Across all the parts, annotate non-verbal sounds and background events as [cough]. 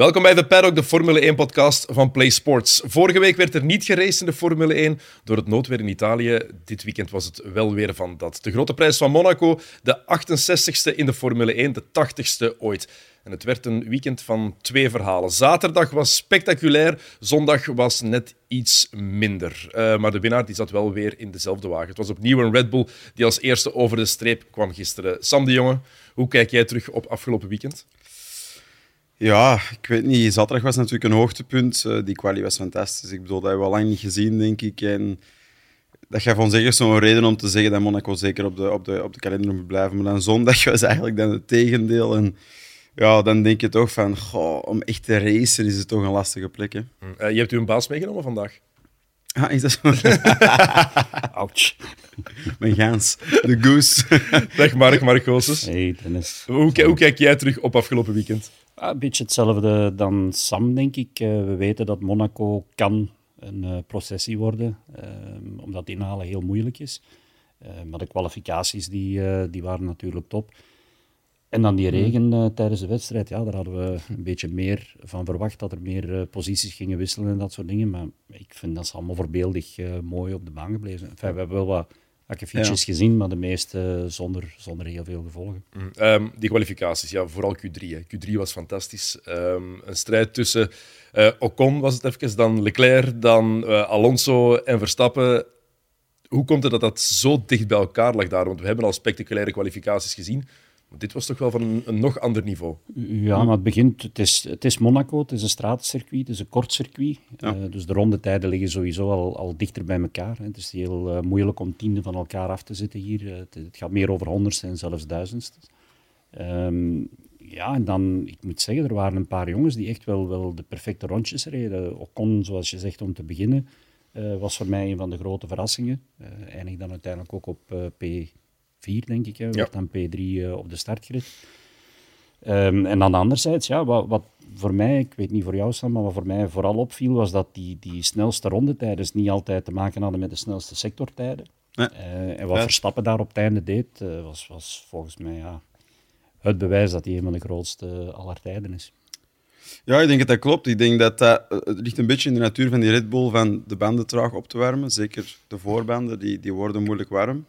Welkom bij de Paddock, de Formule 1-podcast van Play Sports. Vorige week werd er niet geraced in de Formule 1 door het noodweer in Italië. Dit weekend was het wel weer van dat. De grote prijs van Monaco, de 68ste in de Formule 1, de 80ste ooit. En het werd een weekend van twee verhalen. Zaterdag was spectaculair, zondag was net iets minder. Uh, maar de winnaar die zat wel weer in dezelfde wagen. Het was opnieuw een Red Bull die als eerste over de streep kwam gisteren. Sam de Jonge, hoe kijk jij terug op afgelopen weekend? Ja, ik weet niet. Zaterdag was natuurlijk een hoogtepunt. Uh, die kwalie was fantastisch. Ik bedoel, dat hebben we al lang niet gezien, denk ik. En dat gaf ons zeker zo'n reden om te zeggen dat Monaco zeker op de, op de, op de kalender moet blijven. Maar dan zondag [laughs] was eigenlijk dan het tegendeel. En ja, dan denk je toch van, goh, om echt te racen is het toch een lastige plek. Hè? Uh, je hebt u een baas meegenomen vandaag? Ah, is dat zo? [laughs] Ouch. Mijn gaans. De goose. Dag Mark Marcoses. Hey Dennis. Hoe, hoe kijk jij terug op afgelopen weekend? Een beetje hetzelfde dan Sam, denk ik. Eh, we weten dat Monaco kan een uh, processie worden, uh, omdat inhalen heel moeilijk is. maar de kwalificaties die, die waren natuurlijk top. En dan die hmm. regen tijdens de wedstrijd, ja, daar hadden we een beetje meer van verwacht, dat er meer posities gingen wisselen en dat soort dingen. Maar ik vind dat ze allemaal voorbeeldig mooi op de baan gebleven. Enfin, we hebben wel wat akkefietjes ja. gezien, maar de meeste zonder, zonder heel veel gevolgen. Mm, ehm, die kwalificaties, ja, vooral Q3. Hè. Q3 was fantastisch. Um, een strijd tussen uh, Ocon was het even, dan Leclerc, dan uh, Alonso en Verstappen. Hoe komt het dat dat zo dicht bij elkaar lag daar? Want we hebben al spectaculaire kwalificaties gezien. Dit was toch wel van een, een, nog ander niveau. Ja, maar het begint. Het is, het is Monaco, het is een straatcircuit, het is een kort circuit. Ja. Uh, dus de rondetijden liggen sowieso al, al dichter bij elkaar. Hè. Het is heel uh, moeilijk om tienden van elkaar af te zitten hier. Uh, het, het, gaat meer over honderdste en zelfs duizendste. Um, ja, en dan, ik moet zeggen, er waren een paar jongens die echt wel, wel de perfecte rondjes reden. Ocon, zoals je zegt, om te beginnen, was voor mij een van de grote verrassingen. eindig dan uiteindelijk ook op P 4, denk ik. Hè. Wordt dan P3 uh, op de startgrid. Um, en dan anderzijds, ja, wat, wat, voor mij, ik weet niet voor jou Sam, maar wat voor mij vooral opviel, was dat die, die snelste rondetijden dus niet altijd te maken hadden met de snelste sectortijden. Nee. Uh, en wat ja. Verstappen daar op het einde deed, uh, was, was volgens mij ja, het bewijs dat hij een van de grootste aller tijden is. Ja, ik denk dat dat klopt. Ik denk dat dat het ligt een beetje in de natuur van die Red Bull van de banden traag op te warmen. Zeker de voorbanden, die, die worden moeilijk warm.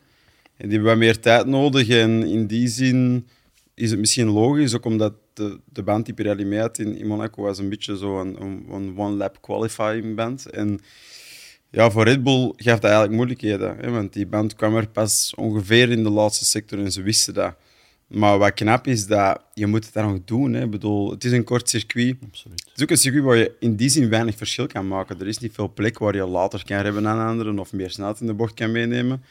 En die hebben wat meer tijd nodig. En in die zin is het misschien logisch, ook omdat de, de band die Pirelli mee had in, in Monaco was een beetje zo een, een one-lap qualifying band. En ja, voor Red Bull gaf dat eigenlijk moeilijkheden. Hè, want die band kwam er pas ongeveer in de laatste sector en ze wisten dat. Maar wat knap is, dat je moet het dan nog doen. Hè. Ik bedoel, het is een kort circuit. Absoluut. Het is ook een circuit waar je in die zin weinig verschil kan maken. Er is niet veel plek waar je later kan hebben aan anderen of meer snelheid in de bocht kan meenemen.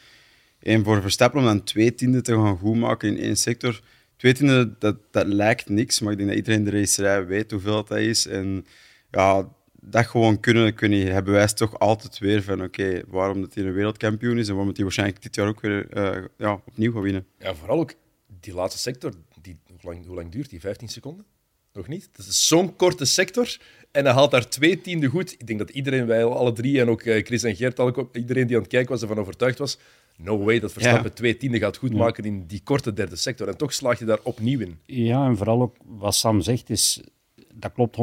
En voor Verstappen om dan twee tienden te gaan goedmaken in één sector. Twee tienden, dat, dat lijkt niks, maar ik denk dat iedereen de racerij weet hoeveel dat is. En ja, dat gewoon kunnen, kun je, hij bewijst toch altijd weer van oké, waarom dat hij een wereldkampioen is en waarom hij waarschijnlijk dit jaar ook weer uh, ja, opnieuw gaat winnen. Ja, vooral ook die laatste sector, die, hoe, lang, duurt die? 15 seconden? Nog niet? Dat is zo'n korte sector en hij haalt daar twee tienden goed. Ik denk dat iedereen, wij alle drie en ook eh, Chris en Gert, iedereen die aan het kijken was, ervan overtuigd was no way dat Verstappen twee tienden gaat goedmaken in die korte derde sector. En toch slaag je daar opnieuw in. Ja, en vooral ook wat Sam zegt is, dat klopt 100%.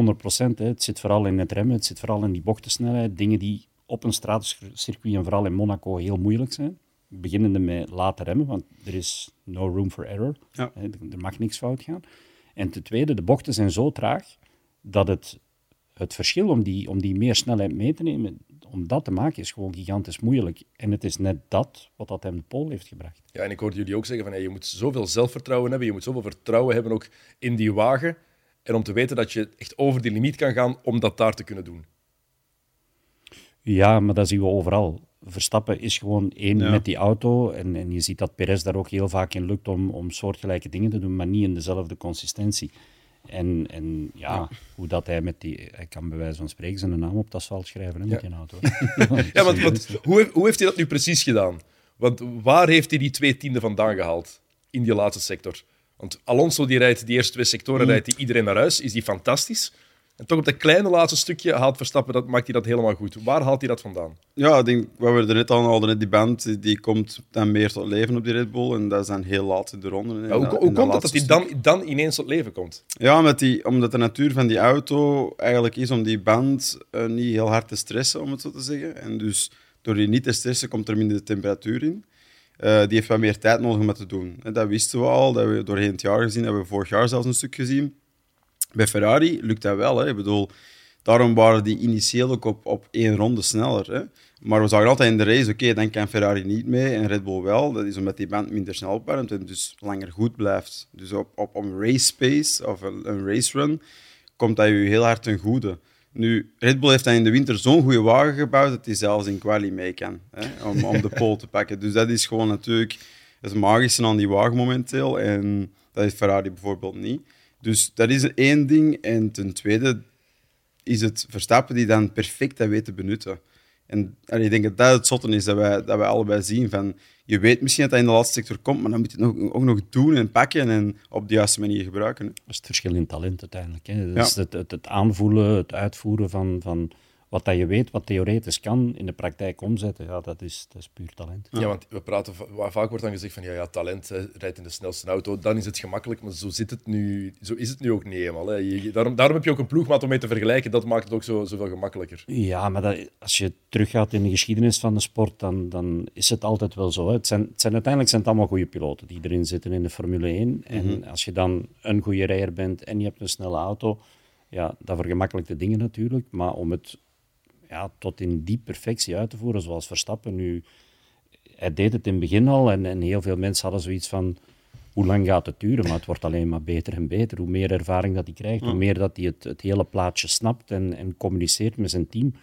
Hè. Het zit vooral in het remmen, het zit vooral in die bochtensnelheid. Dingen die op een straatcircuit en vooral in Monaco heel moeilijk zijn. Beginnende met laten remmen, want er is no room for error. Ja. Er mag niks fout gaan. En ten tweede, de bochten zijn zo traag dat het, het verschil om die, om die meer snelheid mee te nemen, om dat te maken is gewoon gigantisch moeilijk. En het is net dat wat dat hem de pol heeft gebracht. Ja, en ik hoorde jullie ook zeggen van hey, je moet zoveel zelfvertrouwen hebben, je moet zoveel vertrouwen hebben ook in die wagen. En om te weten dat je echt over die limiet kan gaan om dat daar te kunnen doen. Ja, maar dat zien we overal. Verstappen is gewoon één met die auto. En, en je ziet dat Perez daar ook heel vaak in lukt om, om soortgelijke dingen te doen, maar niet in dezelfde consistentie. En, en ja, hoe dat hij met die... Hij kan bij wijze van spreken zijn naam op het asfalt schrijven, hè, met ja. auto. [laughs] ja, want, want hoe, hoe heeft hij dat nu precies gedaan? Want waar heeft hij die twee tienden vandaan gehaald in die laatste sector? Want Alonso die rijdt die eerste twee sectoren, mm. rijdt die iedereen naar huis. Is die fantastisch? En toch op dat kleine laatste stukje haalt Verstappen dat, maakt hij dat helemaal goed. Waar haalt hij dat vandaan? Ja, ik denk, wat we er net al hadden, die band die komt dan meer tot leven op die Red Bull. En dat is dan heel laat in de ronde. Ja, hoe komt dat dat hij stuk. dan, dan ineens tot leven komt? Ja, omdat, die, omdat de natuur van die auto eigenlijk is om die band eh, niet heel hard te stressen, om het zo te zeggen. En dus door die niet te stressen komt er minder temperatuur in. Eh, die heeft wat meer tijd nodig om dat te doen. En dat wisten we al, dat hebben we doorheen het jaar gezien, dat hebben we vorig jaar zelfs een stuk gezien. Bij Ferrari lukt dat wel. Hè. Ik bedoel, daarom waren die initieel ook op, op één ronde sneller. Hè. Maar we zagen altijd in de race, oké, dan kan Ferrari niet mee en Red Bull wel. Dat is omdat die band minder snel opwarmt en dus langer goed blijft. Dus op, op een race pace of een, een race run komt dat je heel hard ten goede. Nu, Red Bull heeft dan in de winter zo'n goede wagen gebouwd dat hij zelfs in quali mee kan hè, om, om de pole te pakken. Dus dat is gewoon natuurlijk het magische aan die wagen momenteel. En dat heeft Ferrari bijvoorbeeld niet. Dus dat is één ding. En ten tweede is het Verstappen die dan perfect dat weet te benutten. En ik denk dat dat het zotte is, dat wij, dat wij allebei zien. Van, je weet misschien dat dat in de laatste sector komt, maar dan moet je het nog, ook nog doen en pakken en op de juiste manier gebruiken. hè. Dat is het verschil in talent uiteindelijk. Hè. Ja. Dus het, het, het aanvoelen, het uitvoeren van, van wat dat je weet, wat theoretisch kan, in de praktijk omzetten, ja, dat, is, dat is puur talent. Ja, want we praten, vaak wordt dan gezegd van ja, ja talent hè, rijdt in de snelste auto, dan is het gemakkelijk, maar zo, zit het nu, zo is het nu ook niet helemaal. Hè. Je- daarom, daarom heb je ook een ploegmaat om mee te vergelijken, dat maakt het ook zo, zoveel gemakkelijker. Ja, maar dat, als je teruggaat in de geschiedenis van de sport, dan, dan is het altijd wel zo. Hè. Het zijn, het zijn, uiteindelijk zijn het allemaal goede piloten die erin zitten in de Formule 1. En als je dan een goede rijder bent en je hebt een snelle auto, ja, dat vergemakkelijkt de dingen natuurlijk. Maar om het ja, tot in die perfectie uit te voeren, zoals Verstappen nu... Hij deed het in het begin al en, en heel veel mensen hadden zoiets van... Hoe lang gaat het duren? Maar het wordt alleen maar beter en beter. Hoe meer ervaring dat hij krijgt, hoe meer dat hij het, het hele plaatje snapt en, en communiceert met zijn team.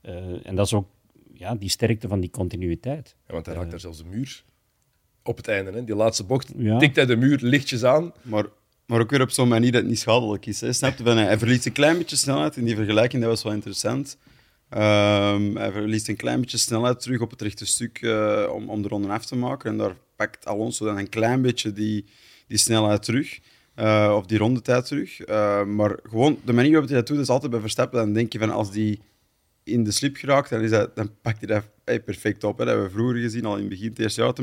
Eh, en dat is ook ja, die sterkte van die continuïteit. Ja, want hij raakt daar zelfs de muur op het einde. Hè. Die laatste bocht Ja. tikt hij de muur lichtjes aan. Maar, maar ook weer op zo'n manier dat het niet schadelijk is. Hè. Snap je? Van, hij hij verliest een klein beetje snelheid. In die vergelijking dat was wel interessant. Ehm, hij verliest een klein beetje snelheid terug op het rechte stuk eh, om, de ronde af te maken. En daar pakt Alonso dan een klein beetje die, die snelheid terug. eh, of die rondetijd terug. Eh, maar gewoon, de manier waarop hij dat doet, is altijd bij Verstappen. Dan denk je van, als die in de slip geraakt, dan, is dat, dan pakt hij dat perfect op. Hè. Dat hebben we vroeger gezien, al in het begin, het eerste jaar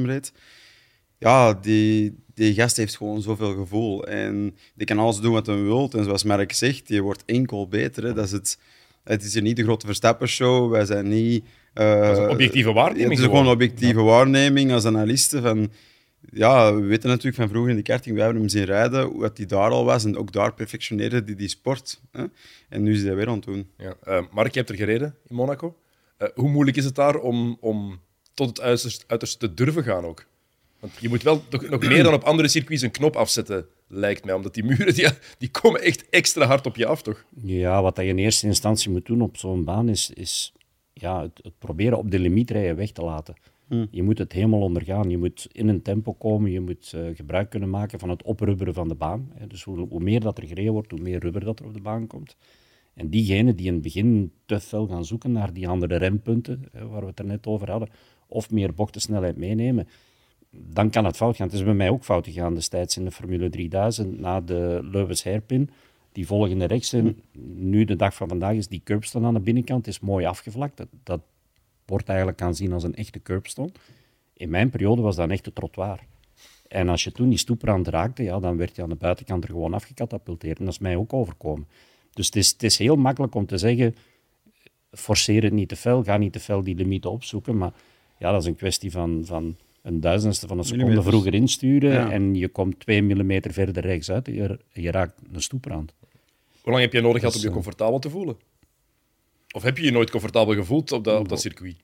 ja, die, die gast heeft gewoon zoveel gevoel. En die kan alles doen wat hij wil. En zoals Mark zegt, die wordt enkel beter. Hè. Dat is het, het is hier niet de grote Verstappen-show. Wij zijn niet... Dat is een objectieve waarneming Het is gewoon. een objectieve waarneming als analisten. Van, ja, we weten natuurlijk van vroeger in de karting, we hebben hem zien rijden, dat hij daar al was. En ook daar perfectioneerde hij die sport. Hè. En nu is hij weer aan het doen. Ja. Eh, Mark, je hebt er gereden in Monaco. Eh, hoe moeilijk is het daar om, om tot het uiterste, uiterste te durven gaan ook? Want je moet wel nog meer dan op andere circuits een knop afzetten, lijkt mij. Omdat die muren die, die komen echt extra hard op je af, toch? Ja, wat dat je in eerste instantie moet doen op zo'n baan is, is ja, het, het proberen op de limietrijden weg te laten. Je moet het helemaal ondergaan. Je moet in een tempo komen. Je moet eh, gebruik kunnen maken van het oprubberen van de baan. Dus hoe, hoe meer dat er gereden wordt, hoe meer rubber dat er op de baan komt. En diegenen die in het begin te fel gaan zoeken naar die andere rempunten, hè, waar we het er net over hadden, of meer bochtensnelheid meenemen, dan kan het fout gaan. Het is bij mij ook fout gegaan destijds in de Formule 3000 na de Lewis hairpin. Die volgende rechts. En nu, de dag van vandaag, is die curbstone aan de binnenkant. is mooi afgevlakt. Dat, dat wordt eigenlijk aanzien als een echte curbstone. In mijn periode was dat een echte trottoir. En als je toen die stoeprand raakte, ja, dan werd je aan de buitenkant er gewoon afgecatapulteerd. En dat is mij ook overkomen. Dus het is, het is heel makkelijk om te zeggen, forceer het niet te fel, ga niet te fel die limieten opzoeken. Maar ja, dat is een kwestie van, van een duizendste van een seconde Millimeters. vroeger insturen Ja. en je komt twee millimeter verder rechtsuit en je, je raakt een stoeprand. Hoe lang heb je nodig gehad om je comfortabel te voelen? Of heb je je nooit comfortabel gevoeld op dat, op dat circuit?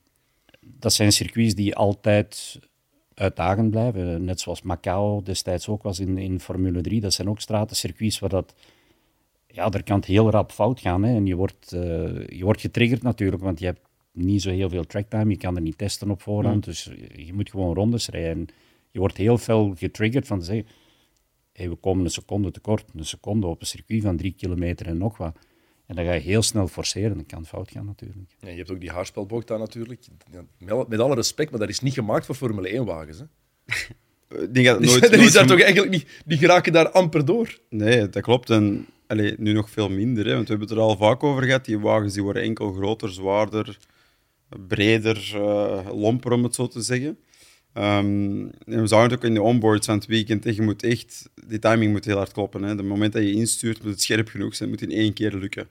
dat zijn circuits die altijd uitdagend blijven. Net zoals Macau destijds ook was in, in Formule 3. Dat zijn ook stratencircuits waar dat... Ja, er kan het heel rap fout gaan. Hè. En je wordt, eh, je wordt getriggerd natuurlijk, want je hebt niet zo heel veel tracktime. Je kan er niet testen op voorhand. Dus je moet gewoon rondes rijden. En je wordt heel veel getriggerd van te zeggen... Hey, we komen een seconde tekort. Een seconde op een circuit van drie kilometer en nog wat. En dan ga je heel snel forceren. Dan kan het fout gaan natuurlijk. Ja, je hebt ook die haarspelbocht daar natuurlijk. Met, alle respect, maar dat is niet gemaakt voor Formule 1-wagens. Ik denk dat het Dus nooit, dat nooit is daar toch eigenlijk niet... Die geraken daar amper door. Nee, dat klopt. En allee, nu nog veel minder. Hè, want we hebben het er al vaak over gehad. Die wagens die worden enkel groter, zwaarder, breder, uh, lomper, om het zo te zeggen. Um, en we zagen het ook in de onboards van het weekend. Je moet echt, die timing moet heel hard kloppen. Hè. De moment dat je instuurt, moet het scherp genoeg zijn. Moet in één keer lukken.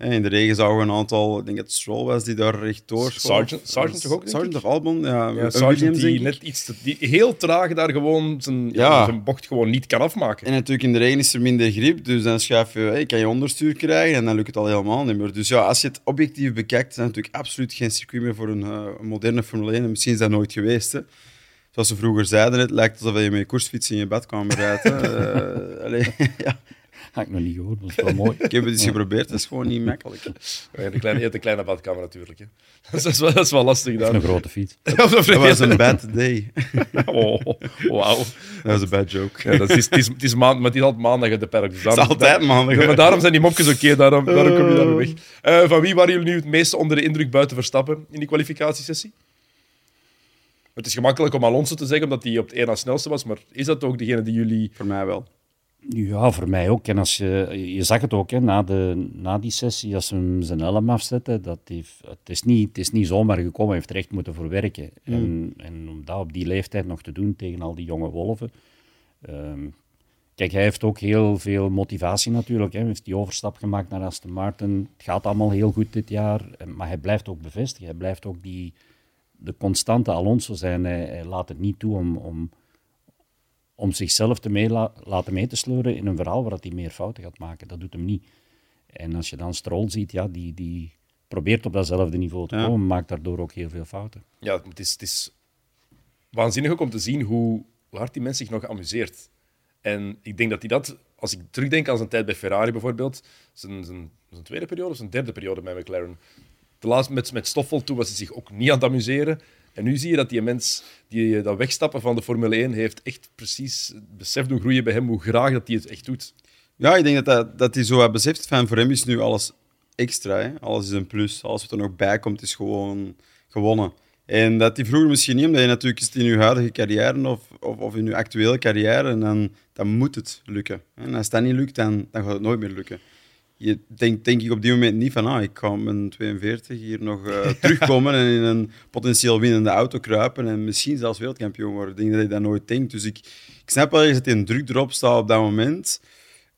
In de regen zagen we een aantal, ik denk dat het Stroll was die daar rechtdoor Sergeant, Sergeant toch ook? Sergeant of Albon, ja. ja Sergeant die net iets te, die heel traag daar gewoon zijn, ja. zijn bocht gewoon niet kan afmaken. En natuurlijk in de regen is er minder grip, dus dan schuif je, hey, kan je onderstuur krijgen en dan lukt het al helemaal niet meer. Dus ja, als je het objectief bekijkt, is het natuurlijk absoluut geen circuit meer voor een, uh, moderne Formule 1. En misschien is dat nooit geweest. Hè. Zoals ze vroeger zeiden, het lijkt alsof je met koersfiets in je badkamer rijdt. uh, [laughs] [laughs] ja. [laughs] Heb ik nog niet gehoord, dat is wel mooi. ik heb het eens geprobeerd, dat is gewoon niet makkelijk. [laughs] Kleine, je hebt een kleine badkamer natuurlijk. Hè. [laughs] Dat, is wel, dat is wel lastig. Dan. een grote fiets. dat was een bad day. oh, wauw. Dat was een bad joke. Ja, dat is, het, is, het is maand, maar het is altijd maandag de perk. Dus daarom, het is altijd maandag. maar daarom zijn die mopjes oké, okay, daarom, daarom kom je daar weg. Uh, van wie waren jullie nu het meeste onder de indruk buiten Verstappen in die kwalificatiesessie? Het is gemakkelijk om Alonso te zeggen, omdat hij op het één na snelste was, maar is dat ook degene die jullie... Voor mij wel. Ja, voor mij ook. En als je, je zag het ook hè, na, de, na die sessie, als ze hem zijn helm afzetten, dat heeft, het, is niet, het is niet zomaar gekomen, hij heeft er echt moeten voor werken. Mm. En, en om dat op die leeftijd nog te doen tegen al die jonge wolven. Ehm, kijk, hij heeft ook heel veel motivatie natuurlijk. Hij heeft die overstap gemaakt naar Aston Martin. Het gaat allemaal heel goed dit jaar, maar hij blijft ook bevestigen. Hij blijft ook die, de constante Alonso zijn. Hij, hij laat het niet toe om, om om zichzelf te mee laten mee te sleuren in een verhaal waar hij meer fouten gaat maken. Dat doet hem niet. En als je dan Stroll ziet, ja, die, die probeert op datzelfde niveau te komen, maakt daardoor ook heel veel fouten. Ja, het is, het is waanzinnig ook om te zien hoe, hard die mens zich nog amuseert. En ik denk dat hij dat, als ik terugdenk aan zijn tijd bij Ferrari bijvoorbeeld, zijn, zijn, zijn tweede periode of zijn derde periode bij McLaren. De laatste met, met Stoffel, toen was hij zich ook niet aan het amuseren. En nu zie je dat die mens die eh, dat wegstappen van de Formule 1 heeft echt precies besef doen groeien bij hem hoe graag dat hij het echt doet. Ja, ik denk dat, dat, dat hij zo beseft van voor hem is nu alles extra. Hè? Alles is een plus. Alles wat er nog bij komt is gewoon gewonnen. En dat hij vroeger misschien niet, omdat je natuurlijk is in je huidige carrière of, of, of, in je actuele carrière, en dan, dan moet het lukken. En als dat niet lukt, dan, dan gaat het nooit meer lukken je denkt denk ik op die moment niet van, ah, ik kan met 42 hier nog uh, [laughs] terugkomen en in een potentieel winnende auto kruipen en misschien zelfs wereldkampioen worden. Ik denk dat je dat nooit denkt. Dus ik, ik snap wel dat je een druk erop staat op dat moment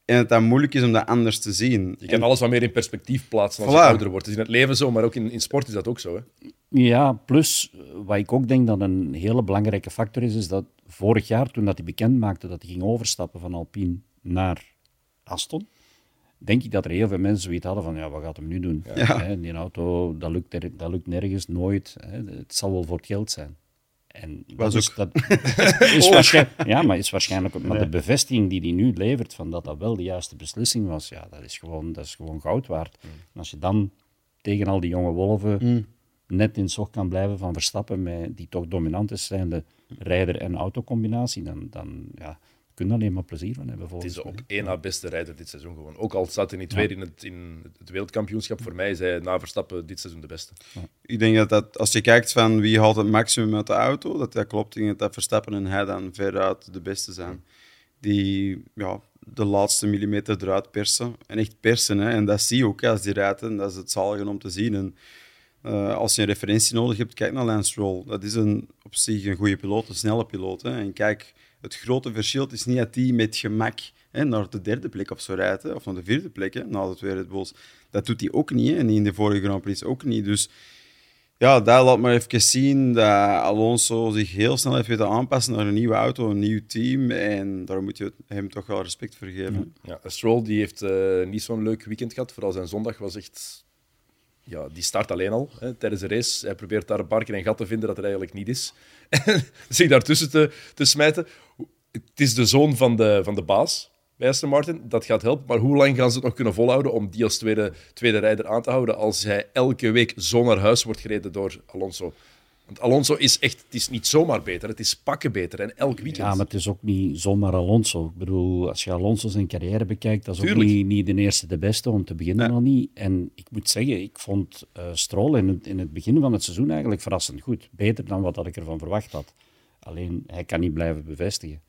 en het dan moeilijk is om dat anders te zien. Je kan alles wat meer in perspectief plaatsen als je ouder wordt. Het is in het leven zo, maar ook in, in sport is dat ook zo. Hè? Ja, plus wat ik ook denk dat een hele belangrijke factor is, is dat vorig jaar, toen dat hij bekend maakte dat hij ging overstappen van Alpine naar Aston, denk ik dat er heel veel mensen zoiets hadden van, ja, wat gaat hem nu doen? Hè, die auto, dat lukt, er, dat lukt nergens, nooit. Hè. Het zal wel voor het geld zijn. En dat is, dat [laughs] is waarschijnlijk, ja, maar is waarschijnlijk maar de bevestiging die hij nu levert van dat dat wel de juiste beslissing was, ja, dat is gewoon, dat is gewoon goud waard. Mm. En als je dan tegen al die jonge wolven mm. net in zog kan blijven van Verstappen, met, die toch dominant is, zijn de rijder- en autocombinatie, dan, dan ja, kunnen alleen maar plezier van hebben. Het is ook één na beste rijder dit seizoen gewoon. Ook al staat hij niet tweede in, het, in het wereldkampioenschap, voor mij is hij na Verstappen dit seizoen de beste. Ik denk dat, dat als je kijkt van wie haalt het maximum uit de auto, dat dat klopt. Ik denk dat Verstappen en hij dan veruit de beste zijn. Die ja, de laatste millimeter eruit persen. En echt persen. Hè. En dat zie je ook als die rijden. Dat is het zalige om te zien. En, uh, als je een referentie nodig hebt, kijk naar Lance Stroll. Dat is een, op zich een goede piloot, een snelle piloot. Hè. En kijk het grote verschil is niet dat die met gemak hè, naar de derde plek of zo rijdt, of naar de vierde plek, hè, na de twee Red Bulls. Dat doet hij ook niet, hè, en in de vorige Grand Prix ook niet. Dus ja, daar laat maar even zien dat Alonso zich heel snel heeft weten aanpassen naar een nieuwe auto, een nieuw team. En daar moet je hem toch wel respect voor geven. Ja, Stroll die heeft uh, niet zo'n leuk weekend gehad. Vooral zijn zondag was echt... Ja, die start alleen al hè, tijdens de race. Hij probeert daar een paar keer een gat te vinden dat er eigenlijk niet is. [laughs] zich daartussen te, te smijten. Het is de zoon van de, van de baas bij Aston Martin. Dat gaat helpen. Maar hoe lang gaan ze het nog kunnen volhouden om die als tweede, tweede rijder aan te houden als hij elke week zo naar huis wordt gereden door Alonso? Want Alonso is echt, het is niet zomaar beter, het is pakken beter en elk weekend. Ja, maar het is ook niet zomaar Alonso. Ik bedoel, als je Alonso zijn carrière bekijkt, dat is ook niet, niet de eerste de beste, om te beginnen nee. nog niet. En ik moet zeggen, ik vond uh, Stroll in het, in het begin van het seizoen eigenlijk verrassend goed. Beter dan wat ik ervan verwacht had. Alleen, hij kan niet blijven bevestigen.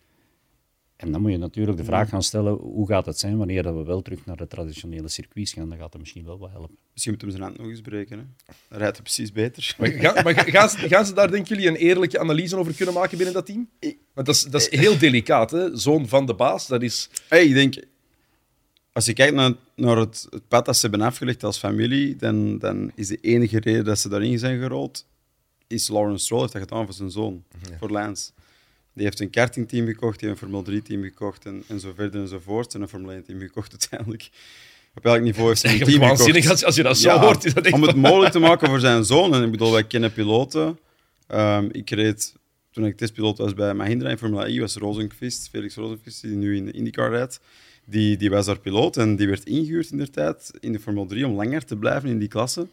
En dan moet je natuurlijk de vraag gaan stellen, hoe gaat het zijn wanneer dat we wel terug naar de traditionele circuits gaan? Dan gaat dat misschien wel wat helpen. Misschien moeten we zijn hand nog eens breken. Hè? Dan rijdt het precies beter. Maar, gaan, [laughs] maar gaan, ze, gaan ze daar, denken jullie, een eerlijke analyse over kunnen maken binnen dat team? Want dat is, dat is heel delicaat, hè? Zoon van de baas, dat is... Hey, ik denk, als je kijkt naar, naar het, het pad dat ze hebben afgelegd als familie, dan, dan is de enige reden dat ze daarin zijn gerold, is Lawrence Stroll heeft dat gedaan voor zijn zoon, voor Lance. Die heeft een kartingteam gekocht, die heeft een Formule 3-team gekocht en, en zo verder enzovoort. En een Formule 1-team gekocht uiteindelijk. Op elk niveau heeft een team waanzinnig als, als je dat zo Ja, hoort. Is dat echt om het mogelijk te maken voor zijn zoon. En ik bedoel, wij kennen piloten. Ehm, ik reed, toen ik testpiloot was bij Mahindra in Formule E, was Rosenqvist, Felix Rosenqvist, die nu in de IndyCar rijdt. Die, die was daar piloot en die werd ingehuurd in de tijd in de Formule 3 om langer te blijven in die klasse.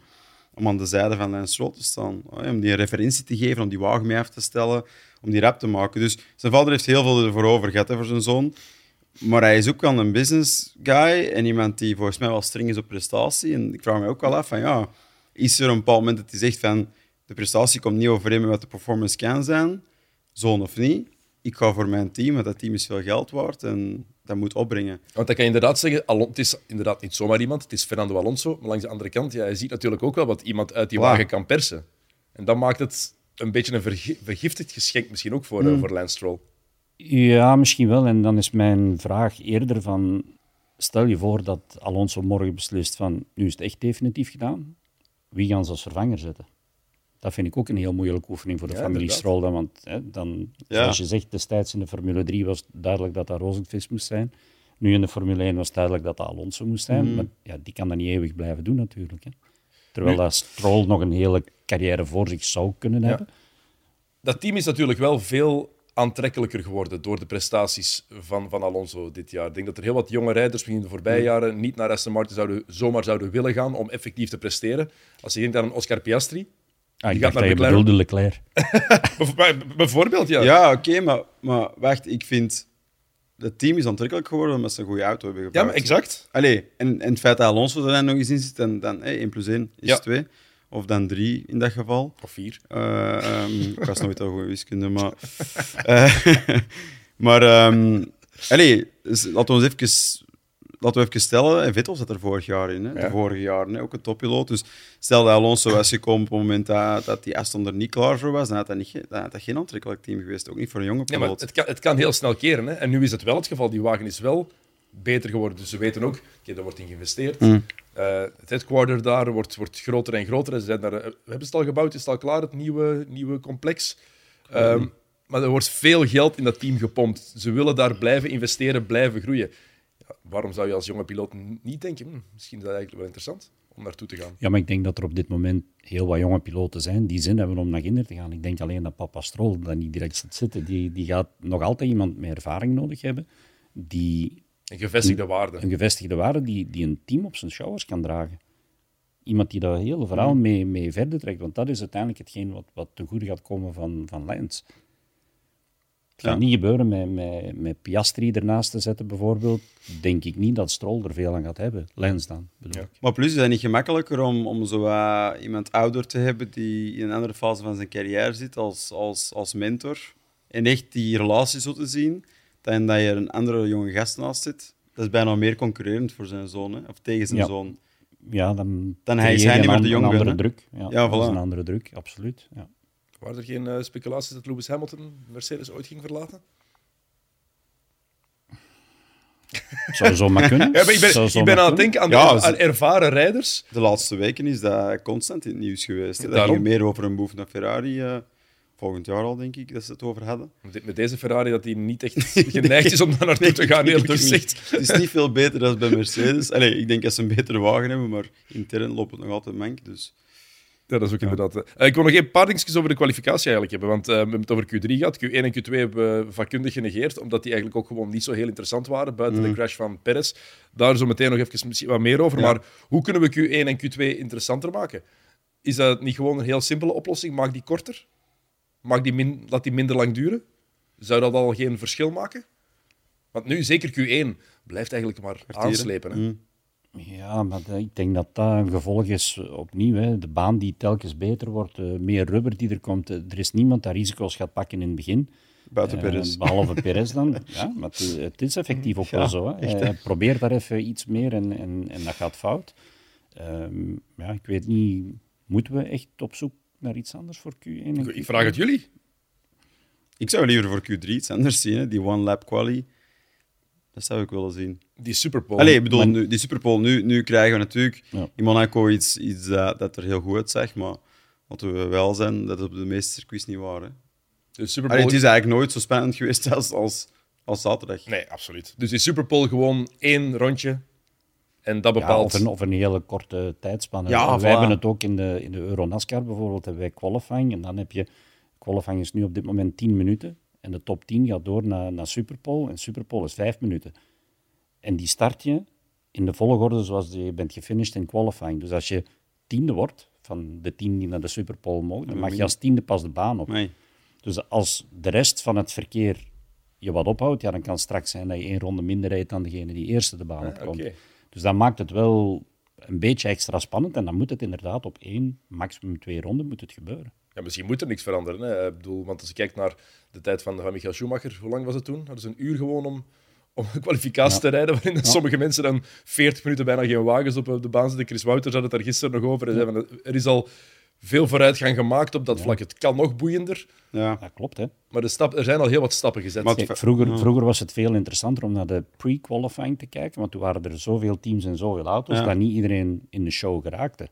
Om aan de zijde van Stroll te staan. Om die een referentie te geven, om die wagen mee af te stellen, om die rap te maken. Dus zijn vader heeft heel veel ervoor over gehad hè, voor zijn zoon. Maar hij is ook wel een business guy en iemand die volgens mij wel streng is op prestatie. En ik vraag me ook wel af van ja, is er een bepaald moment dat hij zegt van de prestatie komt niet overeen met wat de performance kan zijn, zoon of niet. Ik ga voor mijn team, want dat team is veel geld waard en dat moet opbrengen. Want dan kan je inderdaad zeggen, Alon- het is inderdaad niet zomaar iemand, het is Fernando Alonso. Maar langs de andere kant, ja, je ziet natuurlijk ook wel wat iemand uit die wagen kan persen. En dat maakt het een beetje een vergi- vergiftigd geschenk misschien ook voor, eh, voor Lance Stroll. Ja, misschien wel. En dan is mijn vraag eerder van... Stel je voor dat Alonso morgen beslist van... Nu is het echt definitief gedaan. Wie gaan ze als vervanger zetten? Dat vind ik ook een heel moeilijke oefening voor de Ja, familie. Stroll. Dan, want hè, dan, zoals je zegt, destijds in de Formule 3 was duidelijk dat dat Rosenqvist moest zijn. Nu in de Formule 1 was duidelijk dat dat Alonso moest zijn. Maar ja, die kan dat niet eeuwig blijven doen natuurlijk. Hè. Terwijl dat Stroll nog een hele carrière voor zich zou kunnen Ja. hebben. Dat team is natuurlijk wel veel aantrekkelijker geworden door de prestaties van, van Alonso dit jaar. Ik denk dat er heel wat jonge rijders in de voorbije jaren niet naar Aston Martin zouden, zomaar zouden willen gaan om effectief te presteren. Als je denkt aan een Oscar Piastri, Ah, ik gaat dacht naar dat je McLaren. bedoelde Leclerc. [laughs] bijv- bijvoorbeeld, ja. Ja, oké, maar, maar wacht, ik vind het team is aantrekkelijk geworden omdat ze een goede auto hebben Ja, gebouwd. maar exact. Allee, en, en het feit dat Alonso er dan nog eens in zit, dan, dan hey, 1 plus 1 is Ja. 2. Of dan 3 in dat geval. Of vier. Eh, ehm, ik was nooit al goed in wiskunde, maar... eh, [laughs] maar, ehm allee, dus laten we ons even... Laten we even stellen, en Vettel zat er vorig jaar in, hè? Ja. de vorige jaren, ook een toppiloot. Dus stel dat Alonso was gekomen op het moment dat, dat die Aston er niet klaar voor was, dan had dat, niet, dan had dat geen aantrekkelijk team geweest. Ook niet voor een jonge maar piloot. het kan, het kan heel snel keren. Hè. En nu is het wel het geval. Die wagen is wel beter geworden. Dus ze weten ook, oké, daar wordt in geïnvesteerd. Mm. Eh, het headquarter daar wordt, wordt groter en groter. Ze zijn daar, eh, we hebben het al gebouwd, is het al klaar, het nieuwe, nieuwe complex. Ehm, maar er wordt veel geld in dat team gepompt. Ze willen daar blijven investeren, blijven groeien. Waarom zou je als jonge piloot niet denken, hm, misschien is dat eigenlijk wel interessant om naartoe te gaan? Ja, maar ik denk dat er op dit moment heel wat jonge piloten zijn die zin hebben om naar Ginder te gaan. Ik denk alleen dat papa Stroll dat niet direct zit zitten. Die, die gaat nog altijd iemand met ervaring nodig hebben, die Een gevestigde waarde. een gevestigde waarde, die, die een team op zijn schouders kan dragen. Iemand die dat hele verhaal mee, mee verder trekt, want dat is uiteindelijk hetgeen wat, wat ten goede gaat komen van, van Lance. Het gaat Ja. niet gebeuren met, met, met Piastri ernaast te zetten, bijvoorbeeld. Denk ik niet dat Stroll er veel aan gaat hebben. Lance dan, bedoel ik. Maar plus is het niet gemakkelijker om, om zo iemand ouder te hebben die in een andere fase van zijn carrière zit als, als, als mentor. En echt die relatie zo te zien, dan dat je een andere jonge gast naast zit. Dat is bijna meer concurrerend voor zijn zoon, hè, of tegen zijn zoon. Ja, dan, Dan hij is hij niet meer de Een andere druk. Ja, Ja, dat is een andere druk, absoluut. Ja. Waren er geen eh, speculaties dat Lewis Hamilton Mercedes ooit ging verlaten? [laughs] Zou zomaar kunnen. [laughs] Ja, maar ik ben, ik aan het denken aan, de- Ja, ze- aan ervaren rijders. De laatste weken is dat constant in het nieuws geweest. Dat ging meer over een move naar Ferrari. eh, volgend jaar al, denk ik, dat ze het over hadden. Met met deze Ferrari dat hij niet echt [laughs] geneigd is om daar naartoe te gaan, eerlijk niet. gezegd. Het is niet veel beter dan bij Mercedes. Allee, ik denk dat ze een betere wagen hebben, maar intern loopt het nog altijd mank. Dus. Ja, dat is ook inderdaad. eh. ik wil nog een paar dingetjes over de kwalificatie eigenlijk hebben. Want eh, we hebben het over Q3 gehad. Q1 en Q2 hebben we vakkundig genegeerd, omdat die eigenlijk ook gewoon niet zo heel interessant waren, buiten de crash van Perez. Daar zo meteen nog even misschien wat meer over. Mm. Ja. Maar hoe kunnen we Q1 en Q2 interessanter maken? Is dat niet gewoon een heel simpele oplossing? Maak die korter? Maak die min, laat die minder lang duren? Zou dat al geen verschil maken? Want nu, zeker Q1, blijft eigenlijk maar aanslepen. Hè? Mm. Ja, maar ik denk dat dat een gevolg is eh, opnieuw. Hè. De baan die telkens beter wordt, eh, meer rubber die er komt. Eh, Er is niemand dat risico's gaat pakken in het begin. Buiten Perez. behalve [laughs] Perez dan. Ja, maar het, is- het is effectief ook wel zo. Hè. Hij probeert daar even iets meer en, en, en dat gaat fout. Ehm, ja, ik weet niet, moeten we echt op zoek naar iets anders voor Q1? en Ik Q2? vraag het jullie. Ik zou liever voor Q3 iets anders zien, hè. die one-lap quali. Dat zou ik willen zien. Die Superpole. Allee, ik bedoel, maar- nu, die Superpole, nu, nu krijgen we natuurlijk Ja. in Monaco iets, iets dat, dat er heel goed uitzag, maar wat we wel zijn, dat het op de meeste circuits niet waar. Hè. de Superpole... Allee, het is eigenlijk nooit zo spannend geweest als, als, als zaterdag. Nee, absoluut. Dus die Superpole gewoon één rondje. En dat Ja, bepaalt... of, een, of een hele korte tijdspanne. Ja, Wij voilà. hebben het ook in de, in de Euronascar bijvoorbeeld, hebben wij qualifying. En dan heb je, qualifying is nu op dit moment 10 minuten. En de top 10 gaat door naar, naar Superpole. En Superpole is 5 minuten. En die start je in de volgorde zoals je bent gefinished in qualifying. Dus als je tiende wordt, van de tien die naar de Superpole mogen, dan mag je als tiende pas de baan op. Nee. Dus als de rest van het verkeer je wat ophoudt, ja, dan kan het straks zijn dat je één ronde minder rijdt dan degene die eerste de baan Ah, opkomt. oké. Dus dat maakt het wel een beetje extra spannend. En dan moet het inderdaad op één, maximum twee ronden moet het gebeuren. Ja, misschien moet er niks veranderen. Hè. Ik bedoel, want als je kijkt naar de tijd van, van Michael Schumacher, hoe lang was het toen? Hadden ze een uur gewoon om, om een kwalificatie te rijden, waarin sommige mensen dan 40 minuten bijna geen wagens op de baan zitten. Chris Wouters had het daar gisteren nog over. Zei Er is al veel vooruitgang gemaakt op dat vlak. Het kan nog boeiender, Ja. Dat klopt, hè. maar de stap, er zijn al heel wat stappen gezet. Maar- Kijk, vroeger, vroeger was het veel interessanter om naar de pre-qualifying te kijken, want toen waren er zoveel teams en zoveel auto's Ja. dat niet iedereen in de show geraakte.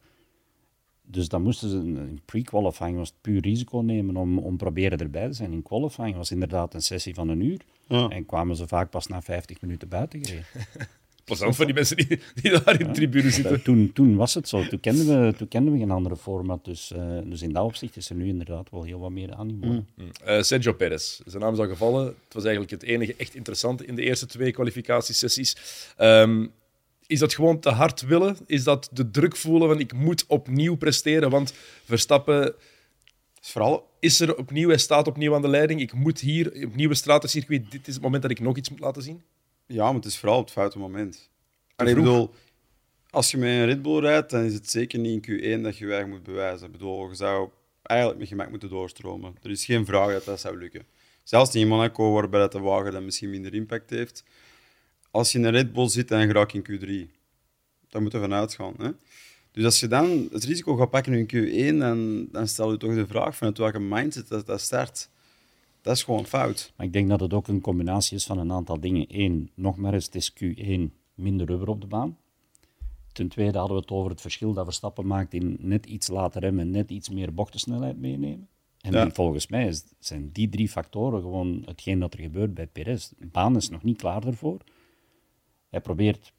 Dus dan moesten ze in pre-qualifying was het puur risico nemen om, om proberen erbij te zijn. In qualifying was inderdaad een sessie van een uur Ja. en kwamen ze vaak pas na 50 minuten buiten gereden. [laughs] Plezant voor die mensen die, die daar in de tribune zitten. Eh, toen, toen was het zo. Toen kenden we, toen kenden we geen andere format. Dus, eh, dus in dat opzicht is er nu inderdaad wel heel wat meer animo. Eh, Sergio Perez, zijn naam is al gevallen. Het was eigenlijk het enige echt interessante in de eerste twee kwalificatiesessies. Ehm, is dat gewoon te hard willen? Is dat de druk voelen van ik moet opnieuw presteren? Want Verstappen is vooral is er opnieuw, hij staat opnieuw aan de leiding. Ik moet hier, op nieuwe stratencircuit, dit is het moment dat ik nog iets moet laten zien. Ja, maar het is vooral op het foute moment. En ik bedoel, als je met een Red Bull rijdt, dan is het zeker niet in Q1 dat je je eigen moet bewijzen. Ik bedoel, je zou eigenlijk met gemak moeten doorstromen. Er is geen vraag dat dat zou lukken. Zelfs niet in Monaco, waarbij dat de wagen dan misschien minder impact heeft. Als je in een Red Bull zit, dan raak je in Q3. Daar moeten we vanuit gaan. Hè? Dus als je dan het risico gaat pakken in Q1, dan, dan stel je toch de vraag vanuit welke mindset dat, dat start. Dat is gewoon fout. Maar ik denk dat het ook een combinatie is van een aantal dingen. Eén, nog maar eens, het is Q1 minder rubber op de baan. Ten tweede hadden we het over het verschil dat Verstappen maakt in net iets later remmen, net iets meer bochtensnelheid meenemen. En Ja. volgens mij is, zijn die drie factoren gewoon hetgeen dat er gebeurt bij Perez. De baan is nog niet klaar daarvoor. Hij probeert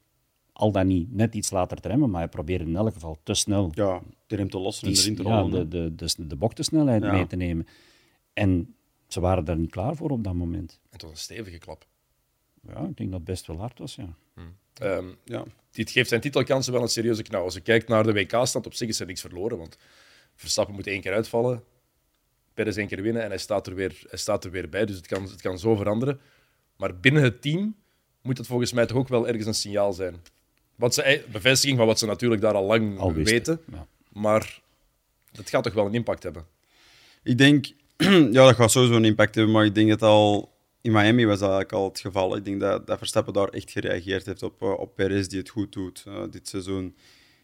al dan niet net iets later te remmen, maar hij probeert in elk geval te snel Ja, de rem te lossen en erin te ja, rollen. de, hè. de, de, de bochtensnelheid Ja. mee te nemen. En ze waren daar niet klaar voor op dat moment. En het was een stevige klap. Ja, ik denk dat het best wel hard was, ja. Ehm, Ja. dit geeft zijn titelkansen wel een serieuze knauw. Als je kijkt naar de WK-stand, op zich is er niks verloren. Want Verstappen moet één keer uitvallen, Perez één keer winnen en hij staat er weer, hij staat er weer bij. Dus het kan, het kan zo veranderen. Maar binnen het team moet het volgens mij toch ook wel ergens een signaal zijn. Wat ze, bevestiging van wat ze natuurlijk daar al lang Al weten. ja. Maar dat gaat toch wel een impact hebben. Ik denk, [clears throat] ja, dat gaat sowieso een impact hebben, maar ik denk dat al in Miami was dat eigenlijk al het geval. Ik denk dat, dat Verstappen daar echt gereageerd heeft op, eh, op Perez, die het goed doet eh, dit seizoen.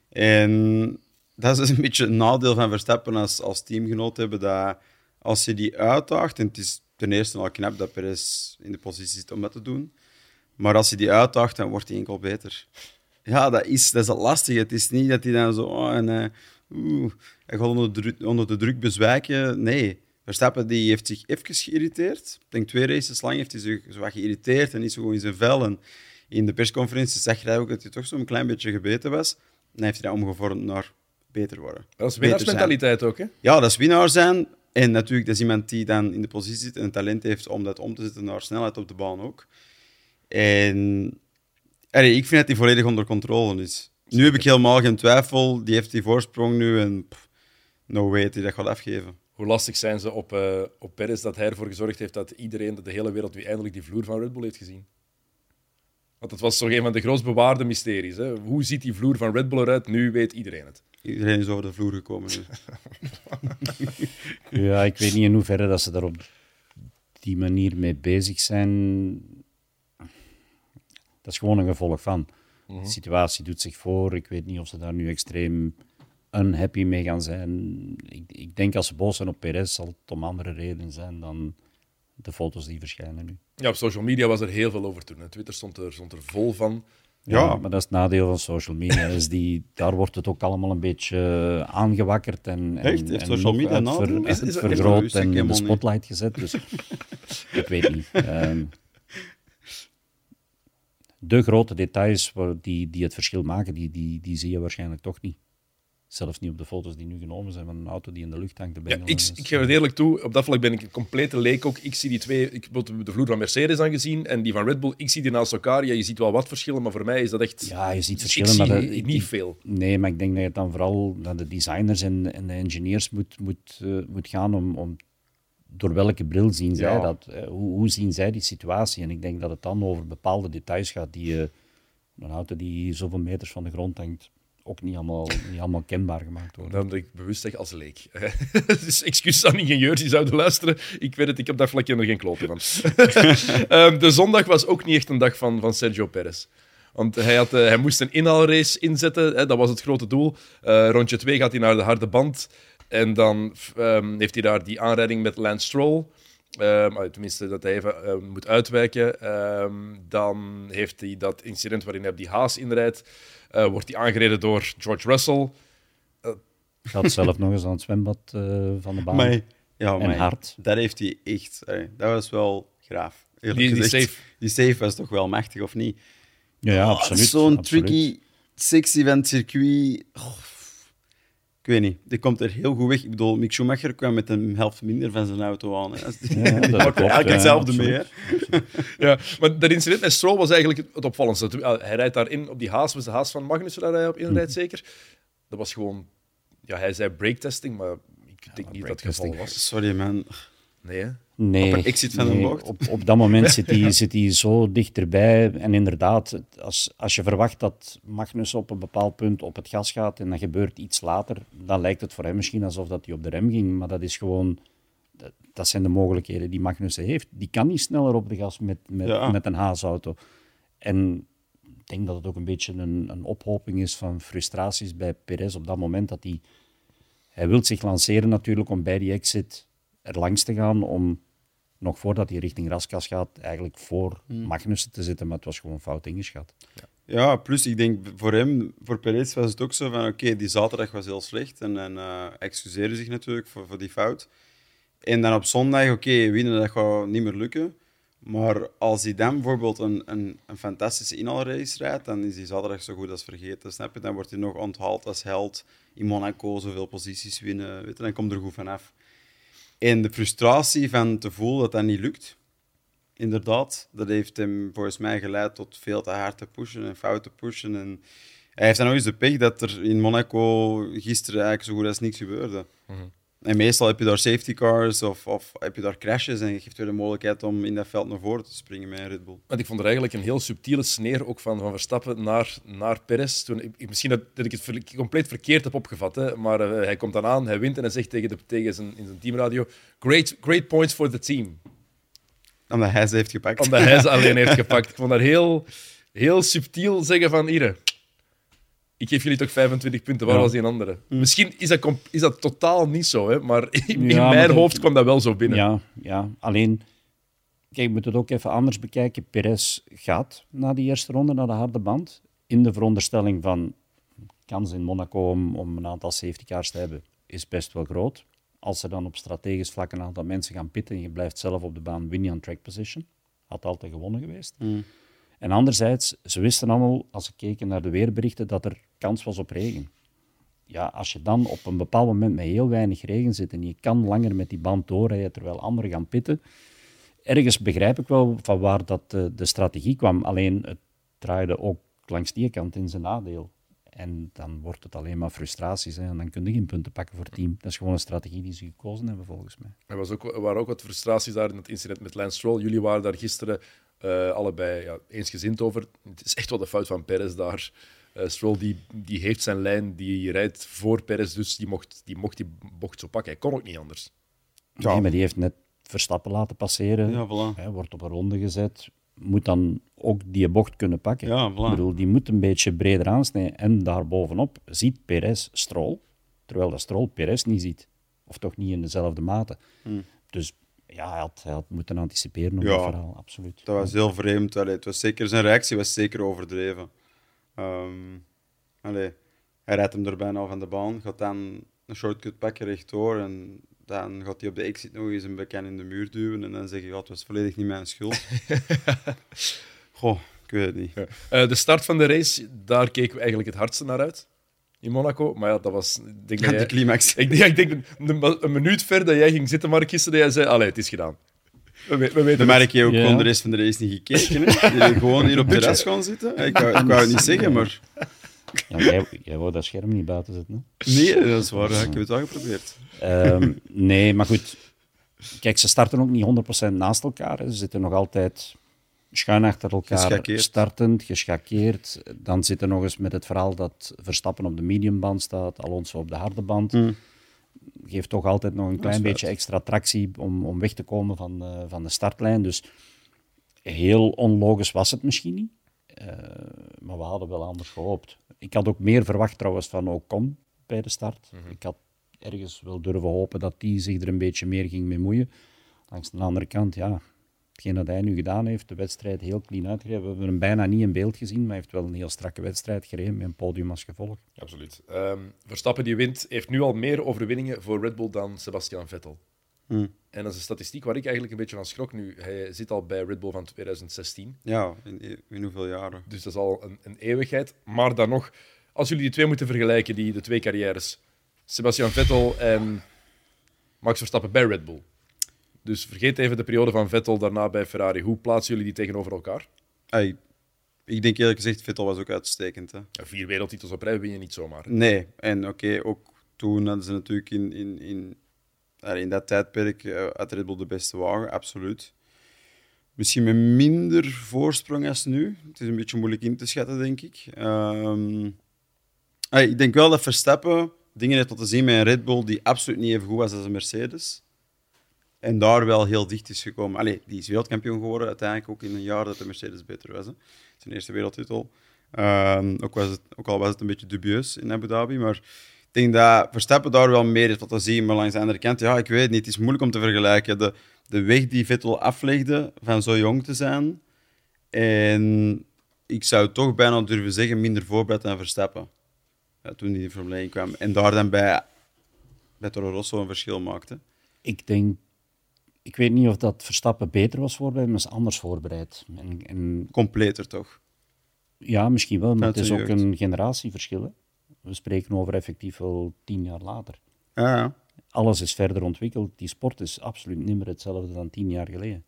En dat is dus een beetje een nadeel van Verstappen als, als teamgenoot hebben, dat als je die uitdaagt, en het is ten eerste al knap dat Perez in de positie zit om dat te doen, maar als je die uitdaagt, dan wordt hij enkel beter. Ja, dat is, dat is het lastige. Het is niet dat hij dan zo... Oh, en, eh, oeh, hij gaat onder de, druk, onder de druk bezwijken. Nee. Verstappen die heeft zich even geïrriteerd. Ik denk twee races lang heeft hij zich zo wat geïrriteerd en niet zo goed in zijn vel. En in de persconferentie zag hij ook dat hij toch zo'n klein beetje gebeten was. En dan heeft hij dat omgevormd naar beter worden. Dat is winnaarsmentaliteit ook, hè? Ja, dat is winnaar zijn. En natuurlijk, dat is iemand die dan in de positie zit en het talent heeft om dat om te zetten naar snelheid op de baan ook. En allee, ik vind dat hij volledig onder controle is. Nu heb ik helemaal geen twijfel. Die heeft die voorsprong nu en pff, no way dat hij dat gaat afgeven. Hoe lastig zijn ze op, eh op Perez dat hij ervoor gezorgd heeft dat iedereen, dat de hele wereld, nu eindelijk die vloer van Red Bull heeft gezien? Want dat was toch een van de grootst bewaarde mysteries. Hè? Hoe ziet die vloer van Red Bull eruit? Nu weet iedereen het. Iedereen is over de vloer gekomen nu. [laughs] Ja, ik weet niet in hoeverre dat ze daar op die manier mee bezig zijn, dat is gewoon een gevolg van. De situatie doet zich voor. Ik weet niet of ze daar nu extreem unhappy mee gaan zijn. Ik, ik denk als ze boos zijn op Perez, zal het om andere redenen zijn dan de foto's die verschijnen nu. Ja, op social media was er heel veel over toen. hè. Twitter stond er, stond er vol van. Ja, maar dat is het nadeel van social media. Is die, daar wordt het ook allemaal een beetje aangewakkerd en, en, Echt? Heeft en social media ver- Is- is- uit- is- is- vergroot en in de niet. spotlight gezet. Dus [laughs] ik weet niet. Ehm, de grote details die, die het verschil maken, die, die, die zie je waarschijnlijk toch niet. Zelfs niet op de foto's die nu genomen zijn van een auto die in de lucht hangt Ja, ik, ik geef het eerlijk toe, op dat vlak ben ik een complete leek ook. Ik zie die twee, ik heb de vloer van Mercedes aangezien en die van Red Bull, ik zie die naast elkaar. Ja, je ziet wel wat verschillen, maar voor mij is dat echt... Ja, je ziet ik verschillen, zie maar dat- niet, ik- niet ik- veel. Nee, maar ik denk dat het dan vooral naar de designers en, en de engineers moet, moet, eh, moet gaan om, om door welke bril zien zij Ja. dat? hoe, hoe zien zij die situatie? En ik denk dat het dan over bepaalde details gaat die eh, een auto die zoveel meters van de grond hangt ook niet allemaal, niet allemaal kenbaar gemaakt worden. Dan dat ik bewust zeg als leek. [laughs] dus excuus aan ingenieurs die zouden luisteren. Ik weet het, ik heb daar vlakje er geen klote van. [laughs] Ehm, de zondag was ook niet echt een dag van, van Sergio Perez. Want hij, had, eh, hij moest een inhaalrace inzetten, hè, dat was het grote doel. Eh, rondje 2 gaat hij naar de harde band. En dan ehm, heeft hij daar die aanrijding met Lance Stroll. Ehm, ah, tenminste, dat hij even eh, moet uitwijken. Ehm, dan heeft hij dat incident waarin hij op die haas inrijdt. Eh, wordt hij aangereden door George Russell. Gaat zelf [laughs] nog eens aan het zwembad eh, van de baan. Maar, ja, en maar hard. dat heeft hij echt... allee, dat was wel graaf. eerlijk Die- die save was toch wel machtig, of niet? Ja, ja Oh, absoluut. Zo'n tricky sexy van circuit. Oh, ik weet niet. Die komt er heel goed weg. Ik bedoel, Mick Schumacher kwam met een helft minder van zijn auto aan. Hè. [laughs] Die, Ja, die pakt eigenlijk ja, hetzelfde mee. Hè. Ja, maar dat incident met Stroll was eigenlijk het opvallendste. Ah, Hij rijdt daarin op die haas, was de haas van Magnussen daar hij op inrijdt, zeker. Dat was gewoon... Ja, hij zei breaktesting, maar ik denk niet dat het geval was. Sorry, man. Nee, hè? Nee, Op een exit van een nee, bocht? Op, op dat moment [laughs] zit hij, zit zo dichterbij. En inderdaad, als, als je verwacht dat Magnus op een bepaald punt op het gas gaat en dat gebeurt iets later, dan lijkt het voor hem misschien alsof dat hij op de rem ging. Maar dat is gewoon... Dat, dat zijn de mogelijkheden die Magnussen heeft. Die kan niet sneller op de gas met, met, Ja. met een haasauto. En ik denk dat het ook een beetje een, een ophoping is van frustraties bij Perez op dat moment. Dat hij, hij wil zich lanceren natuurlijk om bij die exit er langs te gaan, om nog voordat hij richting Raskas gaat, eigenlijk voor Magnussen te zitten, maar het was gewoon fout ingeschat. Ja, plus ik denk voor hem, voor Perez was het ook zo van oké, die zaterdag was heel slecht en, en eh, hij excuseerde zich natuurlijk voor, voor die fout. En dan op zondag, oké, winnen dat gaat niet meer lukken. Maar als hij dan bijvoorbeeld een, een, een fantastische inhaalrace rijdt, dan is die zaterdag zo goed als vergeten, snap je? Dan wordt hij nog onthaald als held in Monaco, zoveel posities winnen, weet je, dan komt er goed vanaf. En de frustratie van te voelen dat dat niet lukt, inderdaad, dat heeft hem volgens mij geleid tot veel te hard te pushen en fout te pushen. En hij heeft dan nog eens de pech dat er in Monaco gisteren eigenlijk zo goed als niks gebeurde. En meestal heb je daar safety cars of, of heb je daar crashes en je geeft weer de mogelijkheid om in dat veld naar voren te springen met een Red Bull. Want ik vond er eigenlijk een heel subtiele sneer ook van, van Verstappen naar, naar Perez. Toen, ik- misschien dat, dat ik het ver- compleet verkeerd heb opgevat, hè, maar eh, hij komt dan aan, hij wint en hij zegt tegen, de, tegen zijn, in zijn teamradio: great, great points for the team. Omdat hij ze heeft gepakt. Omdat hij ze [laughs] alleen heeft gepakt. Ik vond dat heel, heel subtiel zeggen van hier. Ik geef jullie toch 25 punten, waar Ja. was die een andere? Misschien is dat, is dat totaal niet zo, hè, maar [laughs] in, maar mijn dat- hoofd kwam dat wel zo binnen. Ja, ja, alleen, kijk, je moet het ook even anders bekijken. Perez gaat na die eerste ronde naar de harde band, in de veronderstelling van kans in Monaco om, om een aantal safety cars te hebben, is best wel groot. Als er dan op strategisch vlak een aantal mensen gaan pitten en je blijft zelf op de baan, win je aan track position. Had altijd gewonnen geweest. En anderzijds, ze wisten allemaal, als ze keken naar de weerberichten, dat er kans was op regen. Ja, als je dan op een bepaald moment met heel weinig regen zit en je kan langer met die band doorrijden terwijl anderen gaan pitten, ergens begrijp ik wel van waar dat de, de strategie kwam. Alleen het draaide ook langs die kant in zijn nadeel. En dan wordt het alleen maar frustraties hè, en dan kun je geen punten pakken voor het team. Dat is gewoon een strategie die ze gekozen hebben, volgens mij. Er, was ook, waren ook wat frustraties daar in het incident met Lance Stroll. Jullie waren daar gisteren eh, allebei ja, eensgezind over. Het is echt wel de fout van Perez daar. Eh, Stroll die, die heeft zijn lijn, die rijdt voor Perez, dus die mocht die, mocht die bocht zo pakken. Hij kon ook niet anders. Ja. Nee, maar die heeft net Verstappen laten passeren. Ja, voilà. Hij wordt op een ronde gezet. Moet dan ook die bocht kunnen pakken. Ja, voilà. Ik bedoel, die moet een beetje breder aansnijden. En daarbovenop ziet Perez Stroll, terwijl dat Stroll Perez niet ziet. Of toch niet in dezelfde mate. Dus ja, hij had, hij had moeten anticiperen op. Ja. dat verhaal, absoluut. Dat was heel vreemd. Allee, het was zeker, zijn reactie was zeker overdreven. Ehm allee, hij rijdt hem er bijna al van de baan, gaat dan een shortcut pakken rechtdoor en dan gaat hij op de exit nog eens een bekken in de muur duwen en dan zeg je, ja, het was volledig niet mijn schuld. [laughs] Goh, ik weet het niet. Eh, de start van de race, daar keken we eigenlijk het hardste naar uit. In Monaco. Maar ja, dat was... Ik denk dat De jij- climax. [laughs] Ik, denk- ik denk een, een minuut ver dat jij ging zitten, Mark, gisteren, dat jij zei, allee, het is gedaan. We, we, we weten merk je ook gewoon de rest van de race niet gekeken. Hè? Die gewoon hier op de terras gaan zitten. Ik wou, ik wou het niet zeggen, maar... Ja, jij, jij wou dat scherm niet buiten zetten. Hè? Nee, dat is waar. Ik heb het wel geprobeerd. Ehm, nee, maar goed. Kijk, ze starten ook niet 100% naast elkaar. Hè. Ze zitten nog altijd schuin achter elkaar Geschakeerd. startend, geschakeerd. Dan zitten nog eens met het verhaal dat Verstappen op de mediumband staat, Alonso op de harde band. Hmm. Geeft toch altijd nog een klein beetje extra tractie om, om weg te komen van, eh, van de startlijn. Dus heel onlogisch was het misschien niet. Eh, maar we hadden wel anders gehoopt. Ik had ook meer verwacht trouwens van Ocon bij de start. Ik had ergens wel durven hopen dat die zich er een beetje meer ging mee moeien. Langs de andere kant, ja, hetgeen dat hij nu gedaan heeft, de wedstrijd heel clean uitgereden. We hebben hem bijna niet in beeld gezien, maar hij heeft wel een heel strakke wedstrijd gereden met een podium als gevolg. Absoluut. Ehm, Verstappen die wint, heeft nu al meer overwinningen voor Red Bull dan Sebastian Vettel. Hmm. En dat is een statistiek waar ik eigenlijk een beetje van schrok nu. Hij zit al bij Red Bull van 2016. Ja, in, in hoeveel jaren? Dus dat is al een, een eeuwigheid. Maar dan nog, als jullie die twee moeten vergelijken, die, de twee carrières. Sebastian Vettel en Max Verstappen bij Red Bull. Dus vergeet even de periode van Vettel daarna bij Ferrari. Hoe plaatsen jullie die tegenover elkaar? Ay, ik denk eerlijk gezegd, Vettel was ook uitstekend. Hè? Ja, Vier wereldtitels op rij win je niet zomaar. Nee, en oké, ook toen hadden ze natuurlijk in, in, in, in dat tijdperk uh, uit Red Bull de beste wagen, absoluut. Misschien met minder voorsprong als nu. Het is een beetje moeilijk in te schatten, denk ik. Ehm, ay, ik denk wel dat Verstappen dingen heeft laten zien met een Red Bull die absoluut niet even goed was als een Mercedes. En daar wel heel dicht is gekomen. Allee, die is wereldkampioen geworden uiteindelijk ook in een jaar dat de Mercedes beter was. Hè. Zijn eerste wereldtitel. Ehm, ook, was het, ook al was het een beetje dubieus in Abu Dhabi. Maar ik denk dat Verstappen daar wel meer heeft laten zien. Maar langs de andere kant, ja, ik weet niet. Het is moeilijk om te vergelijken. De, de weg die Vettel aflegde van zo jong te zijn. En ik zou toch bijna durven zeggen, minder voorbereid dan Verstappen. Ja, toen hij in Formule 1 kwam. En daar dan bij, bij Rosso een verschil maakte. Ik denk, ik weet niet of dat Verstappen beter was voorbereid, maar is anders voorbereid. En, en Completer toch? ja, misschien wel, maar Uit het is ook jeugd. een generatieverschil. Hè. We spreken over effectief wel tien jaar later. Ja, ja. Alles is verder ontwikkeld. Die sport is absoluut niet meer hetzelfde dan tien jaar geleden.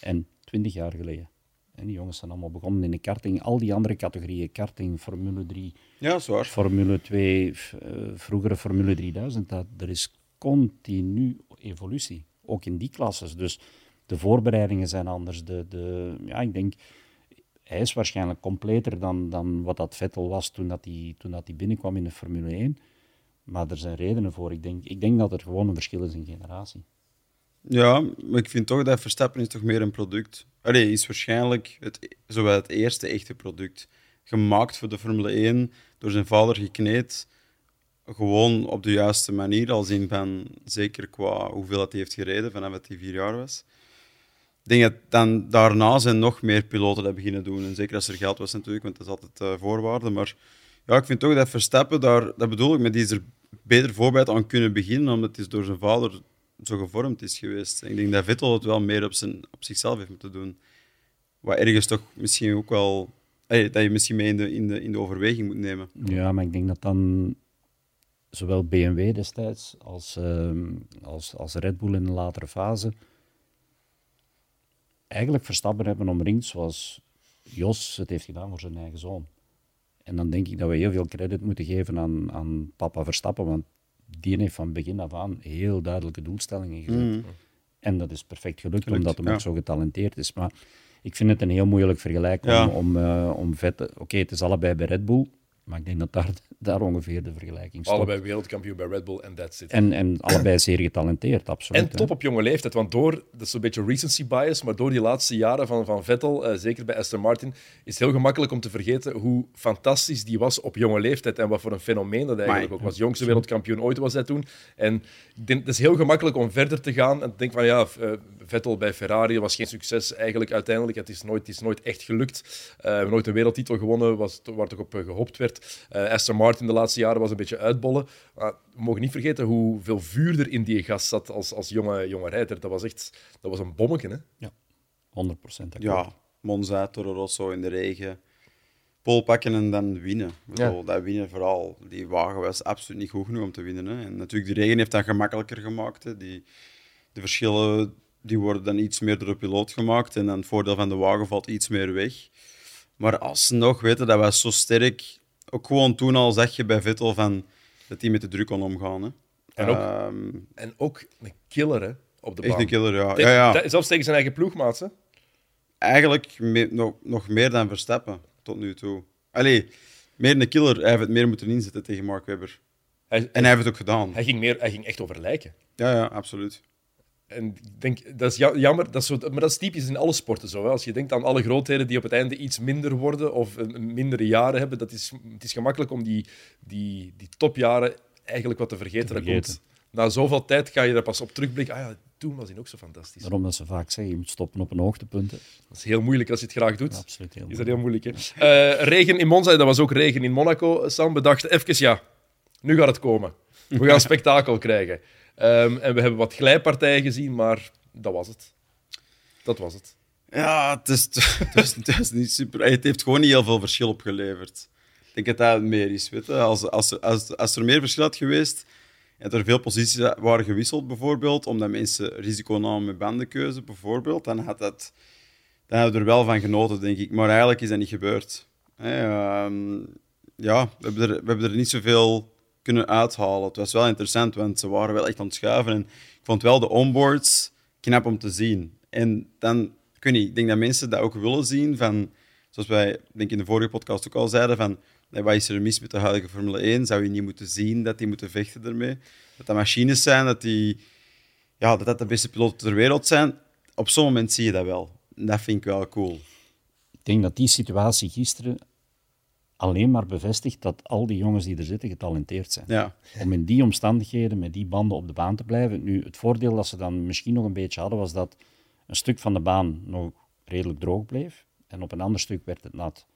En twintig jaar geleden. En die jongens zijn allemaal begonnen in de karting. Al die andere categorieën, karting, Formule 3, ja zwaar. Formule 2, f- eh, vroegere Formule 3000, dat, er is continu evolutie. Ook in die klasses. Dus de voorbereidingen zijn anders. De, de, ja, ik denk, hij is waarschijnlijk completer dan, dan wat dat Vettel was toen, dat hij, toen dat hij binnenkwam in de Formule 1. Maar er zijn redenen voor. Ik denk, ik denk dat er gewoon een verschil is in generatie. Ja, maar ik vind toch dat Verstappen is toch meer een product. Allee, is waarschijnlijk het, zowel het eerste echte product. Gemaakt voor de Formule 1, door zijn vader gekneed. Gewoon op de juiste manier, als in van zeker qua hoeveel dat hij heeft gereden vanaf dat hij vier jaar was. Ik denk dat dan daarna zijn nog meer piloten dat beginnen doen. En zeker als er geld was natuurlijk, want dat is altijd eh, voorwaarde. Maar ja, ik vind toch dat Verstappen daar, dat bedoel ik, met die is er beter voorbereid aan kunnen beginnen, omdat het door zijn vader zo gevormd is geweest. Ik denk dat Vettel het wel meer op, zijn, op zichzelf heeft moeten doen. Wat ergens toch misschien ook wel... eh, dat je misschien mee in de, in, de, in de overweging moet nemen. Ja, maar ik denk dat dan zowel BMW destijds als, ehm, als, als Red Bull in een latere fase eigenlijk Verstappen hebben omringd zoals Jos het heeft gedaan voor zijn eigen zoon. En dan denk ik dat we heel veel credit moeten geven aan, aan papa Verstappen, want die heeft van begin af aan heel duidelijke doelstellingen gezet. En dat is perfect gelukt, Gelukt, omdat hij ja. ook zo getalenteerd is. Maar ik vind het een heel moeilijk vergelijk Ja. om, om, eh, om Vettel... Oké, het is allebei bij Red Bull, Maar ik denk dat daar, daar ongeveer de vergelijking stopt. Allebei wereldkampioen bij Red Bull en that's it. En, en allebei zeer getalenteerd, absoluut. En hè. top op jonge leeftijd, want door, dat is een beetje recency bias, maar door die laatste jaren van, van Vettel, eh, zeker bij Aston Martin, is het heel gemakkelijk om te vergeten hoe fantastisch die was op jonge leeftijd en wat voor een fenomeen dat eigenlijk Maar- ook was. Jongste wereldkampioen ooit was hij toen. En ik denk, het is heel gemakkelijk om verder te gaan en te denken van ja, eh, Vettel bij Ferrari was geen succes eigenlijk uiteindelijk. Het is nooit, het is nooit echt gelukt. Eh, we hebben nooit een wereldtitel gewonnen, was, waar toch op eh, gehoopt werd. Eh, Aston Martin de laatste jaren was een beetje uitbollen. Maar we mogen niet vergeten hoeveel vuur er in die gast zat als, als jonge, jonge rijder. Dat was echt dat was een bommetje. Hè? 100% akkoord. Ja, Monza, Toro Rosso in de regen. Pole pakken en dan winnen. Bedoel, Dat winnen vooral. Die wagen was absoluut niet goed genoeg om te winnen. Hè. En natuurlijk, de regen heeft dat gemakkelijker gemaakt. Hè. Die, de verschillen die worden dan iets meer door de piloot gemaakt. En dan het voordeel van de wagen valt iets meer weg. Maar alsnog, weten dat was zo sterk. Ook gewoon toen al zag je bij Vettel van, dat hij met de druk kon omgaan. Hè. En ook- Ehm, En ook een killer hè, op de echt baan. een killer, ja. Ja, Zelfs tegen zijn eigen ploegmaat. Hè? Eigenlijk me- nog, nog meer dan Verstappen tot nu toe. Allee, meer een killer. Hij heeft het meer moeten inzetten tegen Mark Webber. Hij, En hij heeft het ook gedaan. hij, ging meer, hij ging echt over lijken. Ja, ja, absoluut. En ik denk, dat is ja- jammer, dat is zo, maar dat is typisch in alle sporten zo. Hè. Als je denkt aan alle grootheden die op het einde iets minder worden of een, mindere jaren hebben, dat is, het is gemakkelijk om die, die, die topjaren eigenlijk wat te vergeten. Te vergeten. komt, na zoveel tijd ga je er pas op terugblikken. Ah ja, toen was hij ook zo fantastisch. Daarom dat ze vaak zeggen, je moet stoppen op een hoogtepunt. hè. Dat is heel moeilijk als je het graag doet. Absoluut heel Is dat heel moeilijk, hè? Eh, regen in Monza, dat was ook regen in Monaco. Sam bedacht even, ja, nu gaat het komen. We gaan [laughs] spektakel krijgen. Ehm, en we hebben wat glijpartijen gezien, maar dat was het. Dat was het. Ja, het is, het, is, niet super. Het heeft gewoon niet heel veel verschil opgeleverd. Ik denk dat dat meer is. Weet je? Als, als, als, als er meer verschil had geweest en er veel posities waren gewisseld, bijvoorbeeld, omdat mensen risico namen met bandenkeuze, bijvoorbeeld, dan, had dat, dan hadden we er wel van genoten, denk ik. Maar eigenlijk is dat niet gebeurd. Ehm, ja, we hebben, er, we hebben er niet zoveel kunnen uithalen. Het was wel interessant, want ze waren wel echt aan het schuiven. En ik vond wel de onboards knap om te zien. En dan, ik weet niet, ik denk dat mensen dat ook willen zien. Van, zoals wij denk in de vorige podcast ook al zeiden, van wat is er mis met de huidige Formule 1? Zou je niet moeten zien dat die moeten vechten ermee? Dat dat machines zijn, dat die, ja, dat, dat de beste piloten ter wereld zijn. Op zo'n moment zie je dat wel. Dat vind ik wel cool. Ik denk dat die situatie gisteren alleen maar bevestigt dat al die jongens die er zitten getalenteerd zijn. Ja, Om in die omstandigheden met die banden op de baan te blijven. Nu, het voordeel dat ze dan misschien nog een beetje hadden, was dat een stuk van de baan nog redelijk droog bleef en op een ander stuk werd het nat.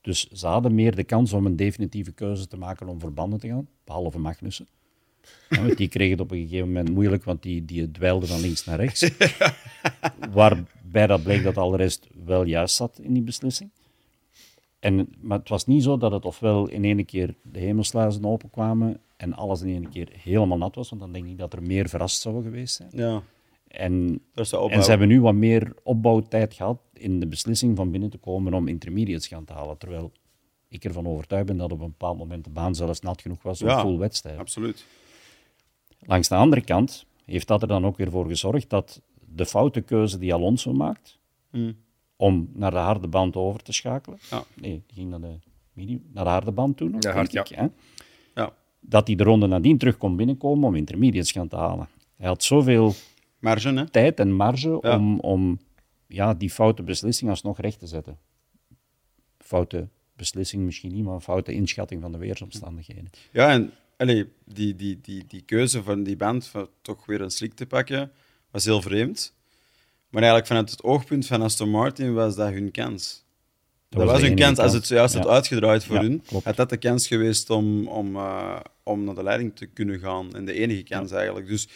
Dus ze hadden meer de kans om een definitieve keuze te maken om voor banden te gaan, behalve Magnussen. Ja, want die kreeg het op een gegeven moment moeilijk, want die, die dweilde van links naar rechts. [laughs] Waarbij dat bleek dat al de rest wel juist zat in die beslissing. En, maar het was niet zo dat het ofwel in één keer de hemelsluizen openkwamen en alles in één keer helemaal nat was, want dan denk ik dat er meer verrast zou geweest zijn. ja. En, en ze hebben nu wat meer opbouwtijd gehad in de beslissing van binnen te komen om intermediates gaan te halen. Terwijl ik ervan overtuigd ben dat op een bepaald moment de baan zelfs nat genoeg was voor Ja. full wedstrijd. Absoluut. Langs de andere kant heeft dat er dan ook weer voor gezorgd dat de foute keuze die Alonso maakt Hmm. Om naar de harde band over te schakelen, Ja. nee, die ging naar de, medium, naar de harde band toen nog, Ja, denk hard, ik, hè? Ja. dat hij de ronde nadien terug kon binnenkomen om intermediates gaan te halen. Hij had zoveel Marge, hè? tijd en marge Ja. om, om ja, die foute beslissing alsnog recht te zetten. Foute beslissing misschien niet, maar een foute inschatting van de weersomstandigheden. Ja, en allee, die, die, die, die keuze van die band van toch weer een slik te pakken, was heel vreemd. Maar eigenlijk vanuit het oogpunt van Aston Martin was dat hun kans. Dat, was, hun kans. Als het zojuist Ja. had uitgedraaid voor Ja, hun, klopt. had dat de kans geweest om, om, eh, om naar de leiding te kunnen gaan. En de enige kans eigenlijk. Dus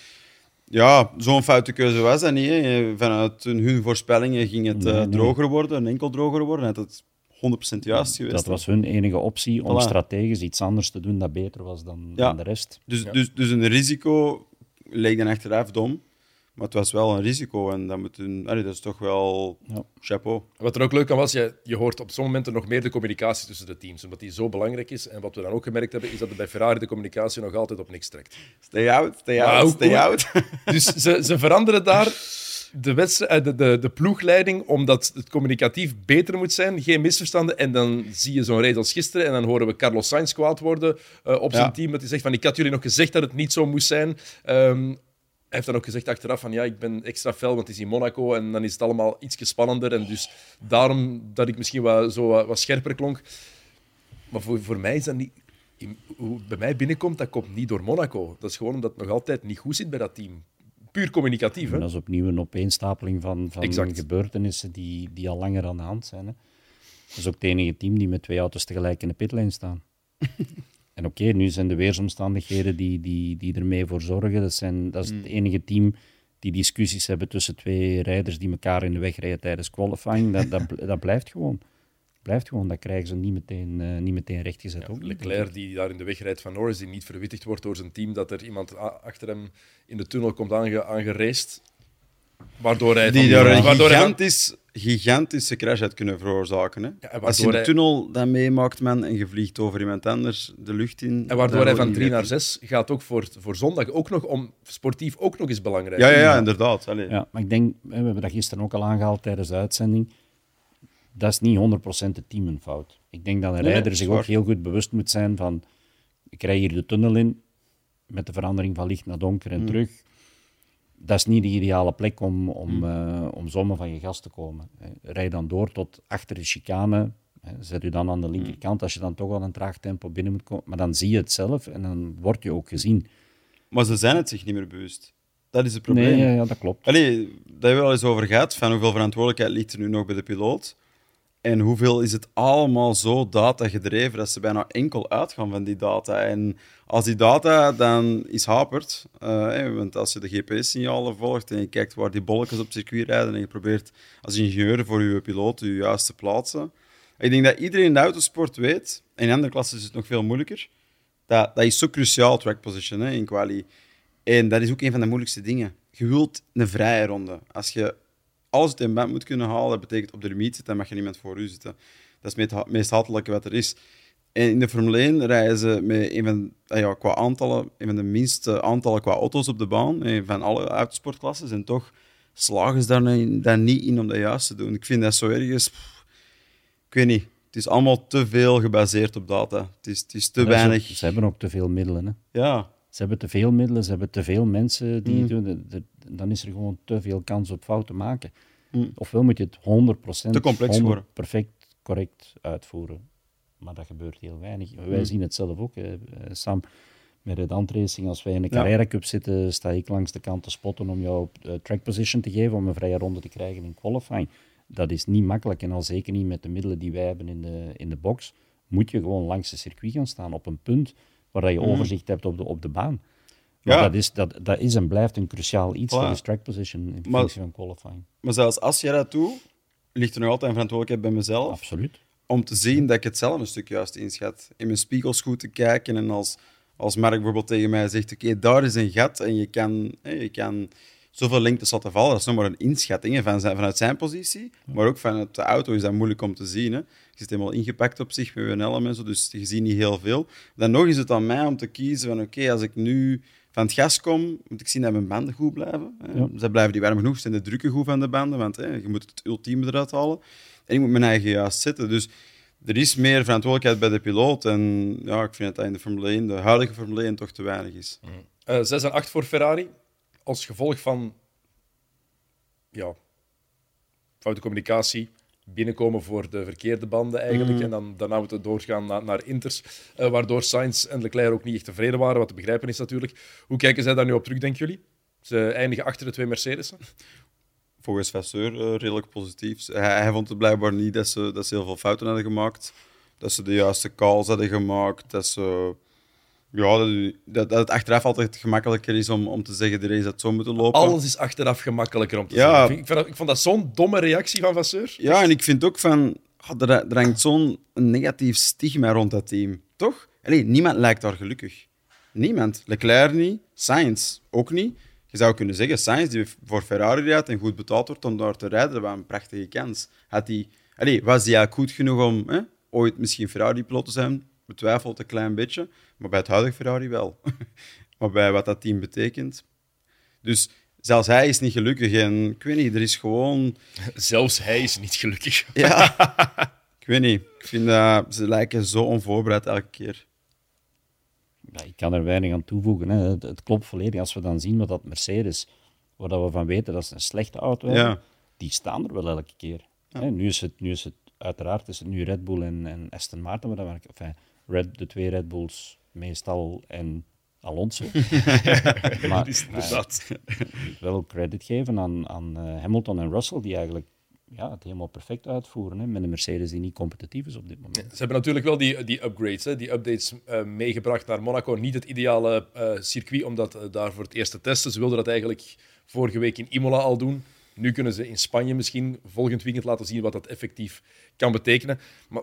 ja, zo'n foute keuze was dat niet. Hè. Vanuit hun, hun voorspellingen ging het eh, Nee, nee. droger worden, een enkel droger worden. Had het 100% juist geweest. Dat was hun enige optie om Voilà. strategisch iets anders te doen dat beter was dan, dan de rest. Dus, dus, dus een risico leek dan achteraf dom, maar het was wel een risico en dat, moet een, allee, dat is toch wel Ja. chapeau. Wat er ook leuk aan was, je, je hoort op zo'n momenten nog meer de communicatie tussen de teams, omdat die zo belangrijk is. En wat we dan ook gemerkt hebben, is dat er bij Ferrari de communicatie nog altijd op niks trekt. Stay out, stay out, stay out. [laughs] Dus ze, ze veranderen daar de, wedstrijd, de, de, de ploegleiding, omdat het communicatief beter moet zijn, geen misverstanden. En dan zie je zo'n race als gisteren en dan horen we Carlos Sainz kwaad worden uh, op zijn Ja. team. Dat hij zegt van, ik had jullie nog gezegd dat het niet zo moest zijn. Ehm, heeft dan ook gezegd achteraf van, ja, ik ben extra fel, want het is in Monaco. En dan is het allemaal iets spannender. En dus daarom dat ik misschien wat, zo wat, wat scherper klonk. Maar voor, voor mij is dat niet... in- Hoe het bij mij binnenkomt, dat komt niet door Monaco. Dat is gewoon omdat het nog altijd niet goed zit bij dat team. Puur communicatief, hè? En dat is opnieuw een opeenstapeling van, van Exact. gebeurtenissen die, die al langer aan de hand zijn. Hè. Dat is ook het enige team die met twee auto's tegelijk in de pitlane staan. [laughs] en oké, nu zijn de weersomstandigheden die, die, die ermee voor zorgen. Dat, zijn, dat is het enige team die discussies hebben tussen twee rijders die elkaar in de weg rijden tijdens qualifying. Dat, dat, dat blijft gewoon. Blijft gewoon. Dat krijgen ze niet meteen, eh, niet meteen rechtgezet. ook niet, denk ik. Leclerc die daar in de weg rijdt van Norris, die niet verwittigd wordt door zijn team, dat er iemand achter hem in de tunnel komt aange, aangeraced. Waardoor hij... Die van- daar een waardoor gigantisch, gigantische crash uit kunnen veroorzaken. Hè? waardoor Als je de hij- tunnel dat meemaakt, man, en je vliegt over iemand anders de lucht in. En waardoor dan hij van je 3 naar niet 6 gaat ook voor, voor zondag ook nog om sportief ook nog eens belangrijk. Ja, ja, ja, inderdaad. Allee. Ja, maar ik denk, hè, we hebben dat gisteren ook al aangehaald tijdens de uitzending. Dat is niet 100% het team een fout. Ik denk dat een Nee, rijder zich ook heel goed bewust moet zijn van... Ik rij hier de tunnel in, met de verandering van licht naar donker Mm. en terug. Dat is niet de ideale plek om, om, eh, om zomaar van je gas te komen. Rij dan door tot achter de chicane. Zet u dan aan de Mm. linkerkant als je dan toch wel een traag tempo binnen moet komen. Maar dan zie je het zelf en dan word je ook gezien. Maar ze zijn het zich niet meer bewust. Dat is het probleem. Nee, ja, ja, dat klopt. Allee, daar hebben we al eens over gehad, van hoeveel verantwoordelijkheid ligt er nu nog bij de piloot. En hoeveel is het allemaal zo data gedreven dat ze bijna enkel uitgaan van die data. En als die data dan is hapert, eh, want als je de GPS-signalen volgt en je kijkt waar die bolletjes op circuit rijden en je probeert als ingenieur voor je piloot je juist te plaatsen. Ik denk dat iedereen in de autosport weet, in andere klassen is het nog veel moeilijker, dat, dat is zo cruciaal, track position hè, in quali. En dat is ook een van de moeilijkste dingen. Je wilt een vrije ronde. Als je alles uit een band moet kunnen halen, dat betekent op de limiet zitten, dan mag je niemand voor u zitten. Dat is het meest- hatelijke wat er is. En in de Formule 1 rijden ze met een van, ah ja, qua aantallen, een van de minste aantallen qua auto's op de baan, eh, van alle autosportklassen. En toch slagen ze daar, ni- daar niet in om dat juist te doen. Ik vind dat zo ergens... pff, ik weet niet. Het is allemaal te veel gebaseerd op data. Het is, het is te Dat is ook- weinig... ze hebben ook te veel middelen. Hè. Ja, Ze hebben te veel middelen, ze hebben te veel mensen die Mm. het doen. De- de- dan is er gewoon te veel kans op fouten maken. Mm. Ofwel moet je het 100% Te complex 100 worden. perfect correct uitvoeren. Maar dat gebeurt heel weinig. Wij Mm. zien het zelf ook, hè. Eh, Sam. Met Red Ant Racing, als wij in de Ja. Carrera Cup zitten, sta ik langs de kant te spotten om jou op eh, track position te geven, om een vrije ronde te krijgen in qualifying. Dat is niet makkelijk en al zeker niet met de middelen die wij hebben in de, in de box. Moet je gewoon langs het circuit gaan staan op een punt waar dat je overzicht hebt op de, op de baan. Maar Ja. dat, is, dat, dat is en blijft een cruciaal iets, Voilà. dat is track position in Maar- functie van qualifying. maar zelfs als je dat doet, ligt er nog altijd een verantwoordelijkheid bij mezelf. Absoluut. om te zien dat ik het zelf een stuk juist inschat. In mijn spiegels goed te kijken en als, als Mark bijvoorbeeld tegen mij zegt, oké, daar is een gat en je kan, hè, je kan zoveel lengtes laten vallen. Dat is nog maar een inschatting van zijn, vanuit zijn positie, maar ook vanuit de auto is dat moeilijk om te zien. Hè. Je zit helemaal ingepakt op zich met je helm en zo, dus je ziet niet heel veel. Dan nog is het aan mij om te kiezen van, oké, als ik nu van het gas kom, moet ik zien dat mijn banden goed blijven. Ja. Ze blijven die warm genoeg, zijn de drukken goed van de banden, want hè, je moet het ultieme eruit halen. En ik moet mijn eigen juist zetten. Dus er is meer verantwoordelijkheid bij de piloot. En ja, ik vind dat in de Formule 1, de huidige Formule 1, toch te weinig is. Eh 6 en 8 voor Ferrari. Als gevolg van ja, foute communicatie. Binnenkomen voor de verkeerde banden eigenlijk. En dan, daarna moeten doorgaan naar, naar Inters. eh, waardoor Sainz en Leclerc ook niet echt tevreden waren. Wat te begrijpen is natuurlijk. Hoe kijken zij daar nu op terug, denken jullie? Ze eindigen achter de twee Mercedes'en. Volgens Vasseur eh, redelijk positief. Hij, hij vond het blijkbaar niet dat ze, dat ze heel veel fouten hadden gemaakt. Dat ze de juiste calls hadden gemaakt. Dat ze... Ja, dat, dat, dat het achteraf altijd gemakkelijker is om, om te zeggen, de race had zo moeten lopen. Alles is achteraf gemakkelijker om te Ja. zeggen. Ik, vind ik vond dat zo'n domme reactie van Vasseur. Ja, en ik vind ook van... ah, er, er hangt zo'n negatief stigma rond dat team. Toch? Allee, niemand lijkt daar gelukkig. Niemand. Leclerc niet, Sainz ook niet. Je zou kunnen zeggen, Sainz, die voor Ferrari rijdt en goed betaald wordt om daar te rijden, dat was een prachtige kans. Had die, allee, was hij goed genoeg om hè, ooit misschien Ferrari-piloot te zijn? Betwijfelt een klein beetje, maar bij het huidige Ferrari wel. [laughs] maar bij wat dat team betekent. Dus zelfs hij is niet gelukkig. En ik weet niet, er is gewoon... [laughs] Zelfs hij is niet gelukkig. [laughs] Ja, ik weet niet. Ik vind dat ze lijken zo onvoorbereid elke keer. Ja, ik kan er weinig aan toevoegen. Hè. Het, het klopt volledig. Als we dan zien wat dat Mercedes, waar dat we van weten dat ze een slechte auto hebben, Ja. die staan er wel elke keer. Hè, nu, is het, nu is het uiteraard is het nu Red Bull en, en Aston Martin, maar dan werk, enfin, Red, de twee Red Bulls meestal en Alonso. [laughs] [laughs] maar Dat is inderdaad. ik wil ook credit geven aan, aan eh, Hamilton en Russell, die eigenlijk ja, het helemaal perfect uitvoeren. Hè, met een Mercedes die niet competitief is op dit moment. Ze hebben natuurlijk wel die, die upgrades, hè, die updates eh, meegebracht naar Monaco. Niet het ideale eh, circuit om dat eh, daar voor het eerst te testen. Ze wilden dat eigenlijk vorige week in Imola al doen. Nu kunnen ze in Spanje misschien volgend weekend laten zien wat dat effectief kan betekenen. Maar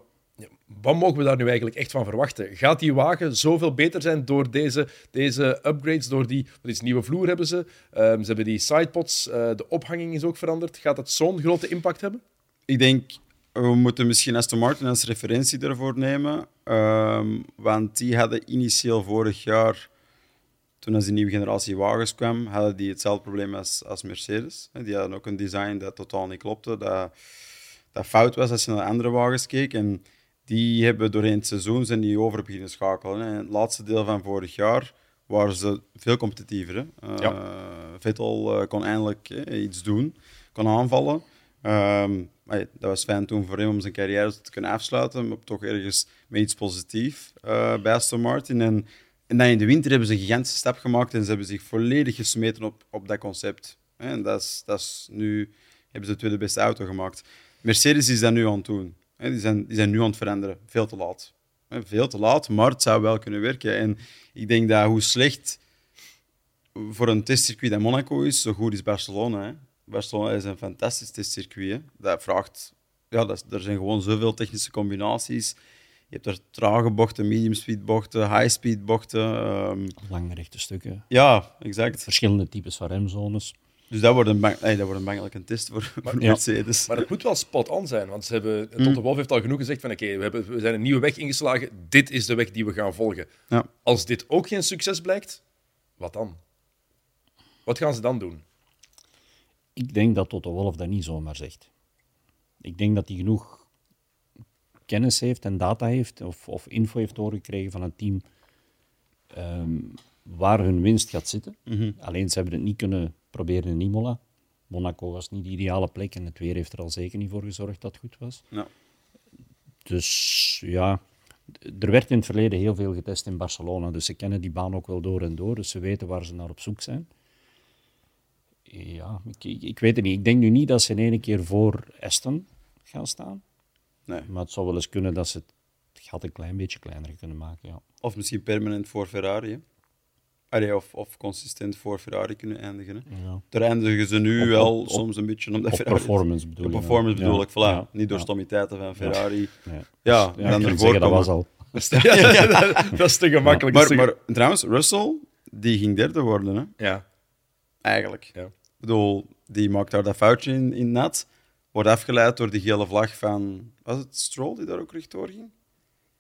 wat mogen we daar nu eigenlijk echt van verwachten? Gaat die wagen zoveel beter zijn door deze, deze upgrades? Door die is, nieuwe vloer hebben ze. Ehm, ze hebben die sidepods. eh, de ophanging is ook veranderd. Gaat dat zo'n grote impact hebben? Ik denk, we moeten misschien Aston Martin als referentie daarvoor nemen. Ehm, want die hadden initieel vorig jaar, toen als die nieuwe generatie wagens kwam, hadden die hetzelfde probleem als, als Mercedes. Die hadden ook een design dat totaal niet klopte, dat, dat fout was als je naar andere wagens keek. En die hebben doorheen het seizoen zijn die over beginnen schakelen. En het laatste deel van vorig jaar waren ze veel competitiever. Hè. Eh, Vettel eh, kon eindelijk eh, iets doen, kon aanvallen. Ehm, dat was fijn toen voor hem om zijn carrière te kunnen afsluiten, maar toch ergens met iets positiefs bij Aston Martin. En, en dan in de winter hebben ze een gigantische stap gemaakt en ze hebben zich volledig gesmeten op, op dat concept. En dat is, dat is nu hebben ze de tweede beste auto gemaakt. Mercedes is dat nu aan het doen. Die zijn, die zijn nu aan het veranderen. Veel te laat. Veel te laat, maar het zou wel kunnen werken. En ik denk dat hoe slecht voor een testcircuit dat Monaco is, zo goed is Barcelona. Hè. Barcelona is een fantastisch testcircuit. Hè. Dat vraagt... Ja, dat, er zijn gewoon zoveel technische combinaties. Je hebt er trage bochten, medium speed bochten, high speed bochten. ehm, Lange rechte stukken, ja, exact. verschillende types van remzones. Dus dat wordt een, bang, ey, dat wordt een bangelijke test voor, voor Ja. Mercedes. Maar het moet wel spot-on zijn, want ze hebben, Toto Wolff heeft al genoeg gezegd van oké, we, hebben- we zijn een nieuwe weg ingeslagen, dit is de weg die we gaan volgen. Ja. Als dit ook geen succes blijkt, wat dan? Wat gaan ze dan doen? Ik denk dat Toto Wolff dat niet zomaar zegt. Ik denk dat hij genoeg kennis heeft en data heeft, of, of info heeft doorgekregen van het team, ehm, waar hun winst gaat zitten. Alleen ze hebben het niet kunnen proberen in Imola. Monaco was niet de ideale plek en het weer heeft er al zeker niet voor gezorgd dat het goed was. Ja. Dus ja, er werd in het verleden heel veel getest in Barcelona, dus ze kennen die baan ook wel door en door, dus ze weten waar ze naar op zoek zijn. Ja, ik, ik, ik weet het niet. Ik denk nu niet dat ze in één keer voor Aston gaan staan, Nee. maar het zou wel eens kunnen dat ze het gat een klein beetje kleiner kunnen maken. Ja. Of misschien permanent voor Ferrari. Hè. Allee, of, of consistent voor Ferrari kunnen eindigen. Hè. Ja. Daar eindigen ze nu Op- wel op- soms een beetje omdat Op Ferrari... performance bedoel Op je. performance bedoel ik, voilà. ja, Niet door ja, stomiteiten van Ferrari. Ja, Ja, ja, dan ik ervoor zeggen, dat was al. [laughs] dat is te gemakkelijk. Maar, maar trouwens, Russell, die ging derde worden, hè? ja. eigenlijk. Ja. Ik bedoel, die maakt daar dat foutje in, in nat. Wordt afgeleid door die gele vlag van... Was het Stroll die daar ook rechtdoor ging?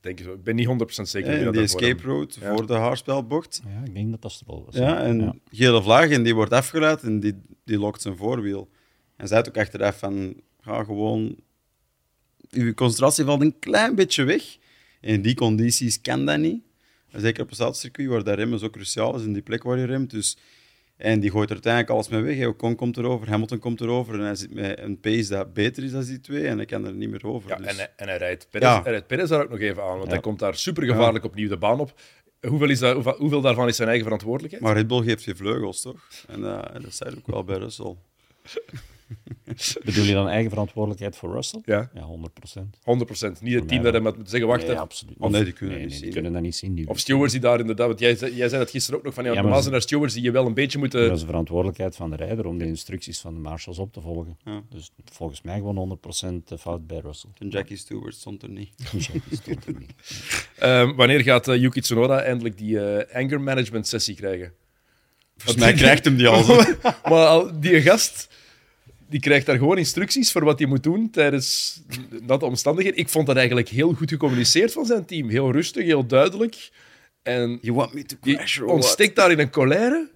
Denk ik zo. Ik ben niet 100% zeker. Ja, wie in dat die escape road Ja. voor de haarspelbocht. Ja, ik denk dat dat Stroll was. Ja, en Ja. gele vlag en die wordt afgeleid en die, die lokt zijn voorwiel. En zei het ook achteraf van, ga gewoon... Je concentratie valt een klein beetje weg. In die condities kan dat niet. En Zeker op een stadscircuit waar dat remmen zo cruciaal is, in die plek waar je remt. Dus, en die gooit er uiteindelijk alles mee weg. Ocon komt erover, Hamilton komt erover en hij zit met een pace dat beter is dan die twee en hij kan er niet meer over. Ja, dus. en, hij- en hij rijdt Perez, Ja. hij rijdt Perez daar ook nog even aan, want Ja. hij komt daar super gevaarlijk opnieuw de baan op. Hoeveel, is dat, hoeveel, hoeveel daarvan is zijn eigen verantwoordelijkheid? Maar Red Bull geeft je vleugels, toch? En eh, dat zei ook wel bij Russell. [laughs] Bedoel je dan eigen verantwoordelijkheid voor Russell? Ja. Ja, 100 procent. 100%. Niet het team dat hem moet zeggen, wacht Nee, even. absoluut. Oh, nee, die kunnen nee, dat nee, niet die zien. kunnen dat niet zien. Die Of stewards die daar inderdaad, want jij, zei- jij zei dat gisteren ook nog van, ja, Ja, maar normaal zijn er stewards die je wel een beetje moeten... Dat is de verantwoordelijkheid van de rijder om de instructies van de marshals op te volgen. Ja. Dus volgens mij gewoon 100% fout bij Russell. En Jackie Stewart stond er niet. Jackie stond er niet. [laughs] Ehm, wanneer gaat eh, Yuki Tsunoda eindelijk die eh, anger management sessie krijgen? Volgens mij krijgt hem die al. zo. [laughs] maar al, die gast, die krijgt daar gewoon instructies voor wat hij moet doen tijdens natte omstandigheden. Ik vond dat eigenlijk heel goed gecommuniceerd van zijn team. Heel rustig, heel duidelijk. En You want me to crash or what? ontsteekt daar in een colère.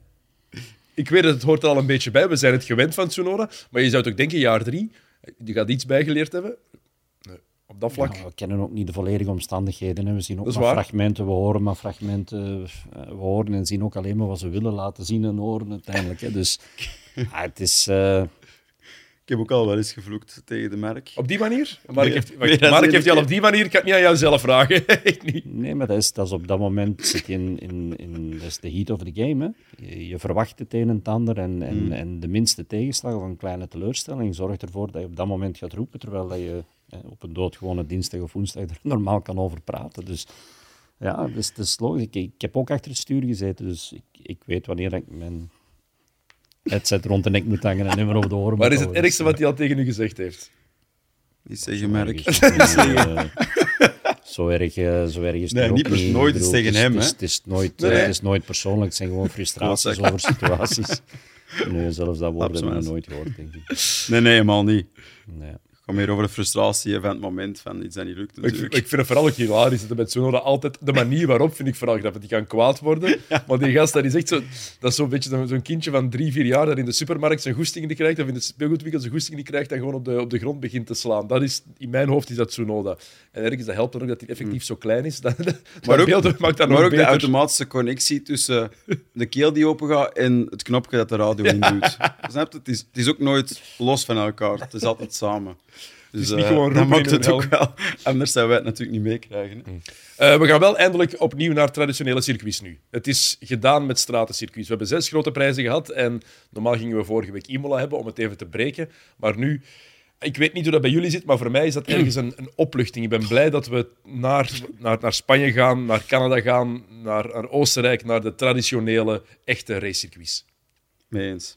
Ik weet dat het hoort er al een beetje bij. We zijn het gewend van Tsunoda. Maar je zou toch denken, jaar drie, die gaat iets bijgeleerd hebben. Nee, op dat vlak. Ja, we kennen ook niet de volledige omstandigheden. Hè. We zien ook Dat maar waar. fragmenten, we horen maar fragmenten. eh, We horen en zien ook alleen maar wat ze willen laten zien en horen uiteindelijk. Hè. Dus ja, [laughs] het is... eh, Ik heb ook al wel eens gevloekt tegen de merk. Op die manier? [laughs] Mark Nee, heeft, nee, wacht, dat is Mark heeft die al op die manier. Ik kan het niet aan jou zelf vragen. [laughs] Echt niet. Nee, maar dat is, dat is op dat moment zit je in, in, in dat is de heat of the game. Hè. Je, je verwacht het een en het ander en, en, en de minste tegenslag of een kleine teleurstelling zorgt ervoor dat je op dat moment gaat roepen, terwijl dat je eh, op een doodgewone dinsdag of woensdag er [laughs] normaal kan over praten. Dus ja, dus, het is logisch. Ik, ik heb ook achter het stuur gezeten, dus ik, ik weet wanneer ik mijn headset rond de nek moet hangen en meer over de oren Wat moet is het houden. ergste wat hij al tegen u gezegd heeft? Niet zeggen merk. Eh, Zo erg, eh, zo erg is het Nee, ook niet pers- niet. nooit bedoel, tegen het is- hem, Het is, hè? het, is nooit, Nee, eh, nee. het is nooit persoonlijk, het zijn gewoon frustraties over situaties. [laughs] Nee, zelfs dat woord hebben we nooit gehoord, denk ik. Nee, nee, helemaal niet. Nee. Gaat meer over de frustratie van het moment van iets dat niet lukt. Ik, ik vind het vooral ook hilarisch dat met Tsunoda altijd... De manier waarop vind ik vooral grappig. Die kan kwaad worden. [laughs] Maar die gast, dat is echt zo... Dat is zo'n beetje zo'n zo'n kindje van drie, vier jaar dat in de supermarkt zijn goesting niet krijgt, of in de speelgoedwinkel zijn goesting niet krijgt en gewoon op de, op de grond begint te slaan. Dat is, in mijn hoofd is dat Tsunoda. En ergens, dat helpt dan ook dat hij effectief zo klein is. [laughs] Dat, dat, Maar ook- beeld maakt dat maar ook de automatische connectie tussen de keel die opengaat en het knopje dat de radio [laughs] in doet. Snap je? Het is, het is ook nooit los van elkaar. Het is altijd samen. Dus, is niet eh, gewoon dat roepen maakt het ook wel. Anders zouden wij het natuurlijk niet meekrijgen. Eh, we gaan wel eindelijk opnieuw naar traditionele circuits nu. Het is gedaan met stratencircuits. We hebben zes grote prijzen gehad en normaal gingen we vorige week Imola hebben om het even te breken. Maar nu, ik weet niet hoe dat bij jullie zit, maar voor mij is dat ergens een, een opluchting. Ik ben blij dat we naar, naar, naar Spanje gaan, naar Canada gaan, naar, naar Oostenrijk, naar de traditionele, echte racecircuits. Mee eens.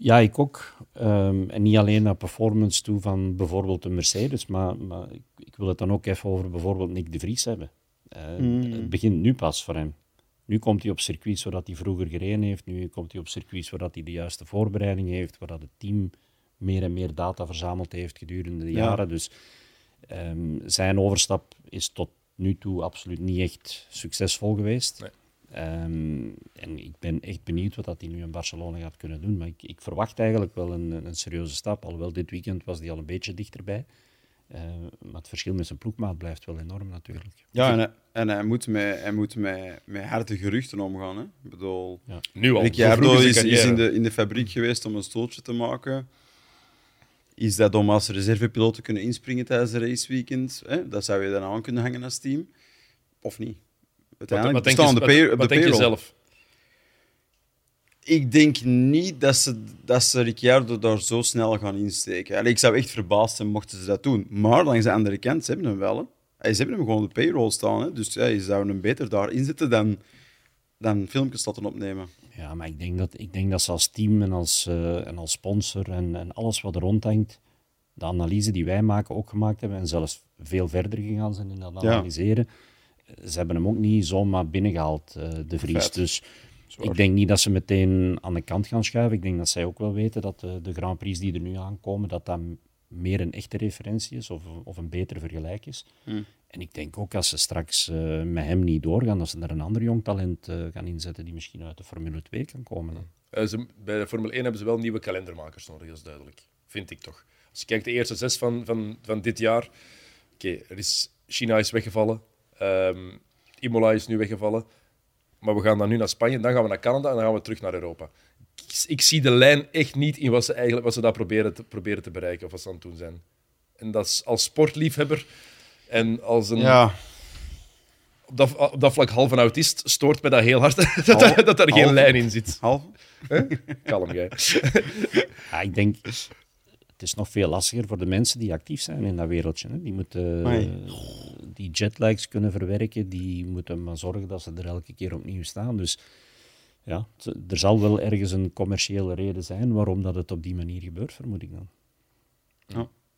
Ja, ik ook. Ehm, en niet alleen naar performance toe van bijvoorbeeld een Mercedes, maar, maar ik, ik wil het dan ook even over bijvoorbeeld Nick de Vries hebben. Eh, Het begint nu pas voor hem. Nu komt hij op circuits waar dat hij vroeger gereden heeft. Nu komt hij op circuits waar dat hij de juiste voorbereiding heeft, waar het team meer en meer data verzameld heeft gedurende de Ja. jaren. Dus ehm, zijn overstap is tot nu toe absoluut niet echt succesvol geweest. Nee. Ehm, en ik ben echt benieuwd wat dat hij nu in Barcelona gaat kunnen doen. Maar ik, ik verwacht eigenlijk wel een, een serieuze stap. Alhoewel dit weekend was hij al een beetje dichterbij. Eh, maar het verschil met zijn ploegmaat blijft wel enorm natuurlijk. Ja, en hij, en hij moet met, hij moet met, met harde geruchten omgaan. Hè. Ik bedoel, Nu al. is, in, de, in de fabriek geweest om een stoeltje te maken. Is dat om als reservepiloot te kunnen inspringen tijdens de raceweekend? Hè? Dat zou je dan aan kunnen hangen als team. Of niet? Wat, Uiteindelijk wat denk, je, de wat- wat de denk je payroll. zelf? Ik denk niet dat ze, dat ze Ricciardo daar zo snel gaan insteken. Allee, ik zou echt verbaasd zijn mochten ze dat doen. Maar langs de andere kant, ze hebben hem wel. Hè. Hey, Ze hebben hem gewoon op de payroll staan. Hè. Dus ja, je zou hem beter daar inzetten dan, dan filmpjes laten opnemen. Ja, maar ik denk dat, ik denk dat ze als team en als, eh, en als sponsor en, en alles wat er rondhangt, de analyse die wij maken ook gemaakt hebben en zelfs veel verder gegaan zijn in dat Ja. Ze hebben hem ook niet zomaar binnengehaald, eh, de Vries. Dus Zwaar. ik denk niet dat ze meteen aan de kant gaan schuiven. Ik denk dat zij ook wel weten dat de, de Grand Prix die er nu aankomen, dat dat meer een echte referentie is of, of een betere vergelijk is. Hmm. En ik denk ook als ze straks eh, met hem niet doorgaan, dat ze daar een ander jong talent eh, gaan inzetten die misschien uit de Formule 2 kan komen. dan. Eh, ze- bij de Formule 1 hebben ze wel nieuwe kalendermakers nodig, dat is duidelijk. Vind ik toch. Als je kijkt, de eerste zes van, van, van dit jaar. Oké, er is, China is weggevallen. Ehm, Imola is nu weggevallen. Maar we gaan dan nu naar Spanje, dan gaan we naar Canada en dan gaan we terug naar Europa. Ik, ik zie de lijn echt niet in wat ze, eigenlijk, wat ze daar proberen te, proberen te bereiken of wat ze aan het doen zijn. En dat is als sportliefhebber en als een Ja, op, dat, op dat vlak half een autist stoort me dat heel hard [laughs] dat, Half- er- dat er geen lijn in zit. half. Kalm, jij. [laughs] Ja, ik denk, het is nog veel lastiger voor de mensen die actief zijn in dat wereldje. Hè. Die moeten Amai. eh, die jetlags kunnen verwerken, die moeten maar zorgen dat ze er elke keer opnieuw staan. Dus ja, t- er zal wel ergens een commerciële reden zijn waarom dat het op die manier gebeurt, vermoed ik dan.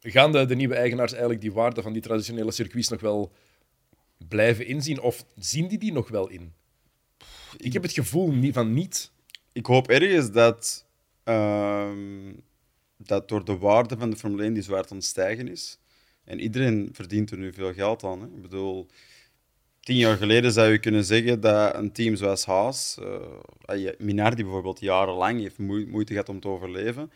Gaan de, de nieuwe eigenaars eigenlijk die waarde van die traditionele circuits nog wel blijven inzien? Of zien die die nog wel in? Ik heb het gevoel niet, van niet. Ik hoop ergens dat, ehm, dat door de waarde van de Formule 1 die zwaar aan het stijgen is. En iedereen verdient er nu veel geld aan. Hè. Ik bedoel, tien jaar geleden zou je kunnen zeggen dat een team zoals Haas, uh, Minardi bijvoorbeeld, jarenlang heeft moeite gehad om te overleven.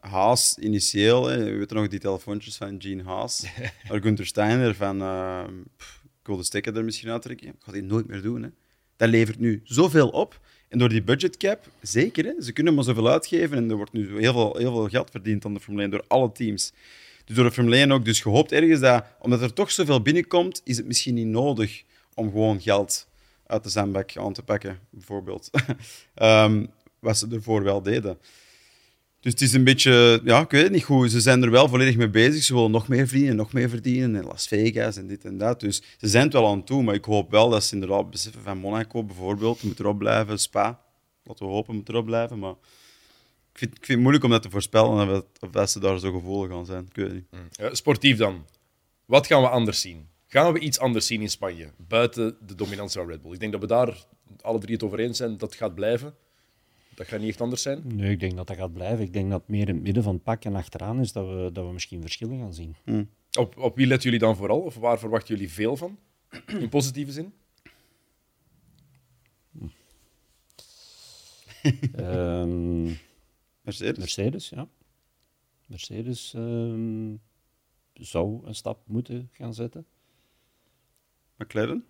Haas initieel, hè, we weten nog die telefoontjes van Gene Haas, [laughs] maar Gunther Steiner van, uh, pff, ik wil de stekker er misschien uittrekken, ik ga die nooit meer doen. Hè. Dat levert nu zoveel op. En door die budgetcap, zeker, hè, ze kunnen maar zoveel uitgeven en er wordt nu heel veel, heel veel geld verdiend aan de Formule 1 door alle teams. Dus door de Formule 1 ook dus gehoopt ergens dat, omdat er toch zoveel binnenkomt, is het misschien niet nodig om gewoon geld uit de zandbak aan te pakken, bijvoorbeeld. um, [laughs] wat ze ervoor wel deden. Dus het is een beetje, ja, ik weet niet goed. Ze zijn er wel volledig mee bezig. Ze willen nog meer verdienen, nog meer verdienen. En Las Vegas en dit en dat. Dus ze zijn het wel aan toe. Maar ik hoop wel dat ze inderdaad beseffen van Monaco bijvoorbeeld. Moet erop blijven. Spa, laten we hopen, moet erop blijven. Maar ik vind, ik vind het moeilijk om dat te voorspellen. Of, of dat ze daar zo gevoelig gaan zijn. Ik weet niet. Mm. sportief dan. Wat gaan we anders zien? Gaan we iets anders zien in Spanje? Buiten de dominantie van Red Bull. Ik denk dat we daar alle drie het over eens zijn. Dat gaat blijven. Dat gaat niet echt anders zijn? Nee, ik denk dat dat gaat blijven. Ik denk dat meer in het midden van het pak en achteraan is dat we, dat we misschien verschillen gaan zien. Hmm. Op, op wie letten jullie dan vooral? Of waar verwachten jullie veel van? In positieve zin? um, Mercedes. Mercedes, ja. Mercedes um, zou een stap moeten gaan zetten. McLaren?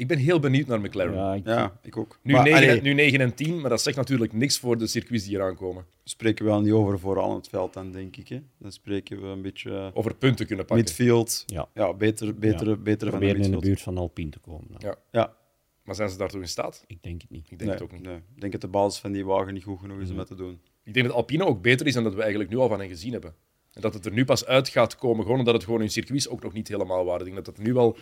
Ik ben heel benieuwd naar McLaren. Ja, ik, ja, ik ook. Nu, maar, 9, nu 9 en 10, maar dat zegt natuurlijk niks voor de circuits die eraan komen. Spreken we wel niet over vooral het veld dan, denk ik. Hè? Dan spreken we een beetje... Uh, over punten kunnen pakken. Midfield. Ja. Ja, beter, beter, ja. beter van de in de buurt van Alpine te komen. Dan. Ja. ja. Maar zijn ze daartoe in staat? Ik denk het niet. Ik denk nee, het ook niet. Nee. Ik denk dat de basis van die wagen niet goed genoeg is om dat te doen. Ik denk dat Alpine ook beter is dan dat we eigenlijk nu al van hen gezien hebben. En dat het er nu pas uit gaat komen, gewoon omdat het gewoon hun circuits ook nog niet helemaal waren. Ik denk dat het nu wel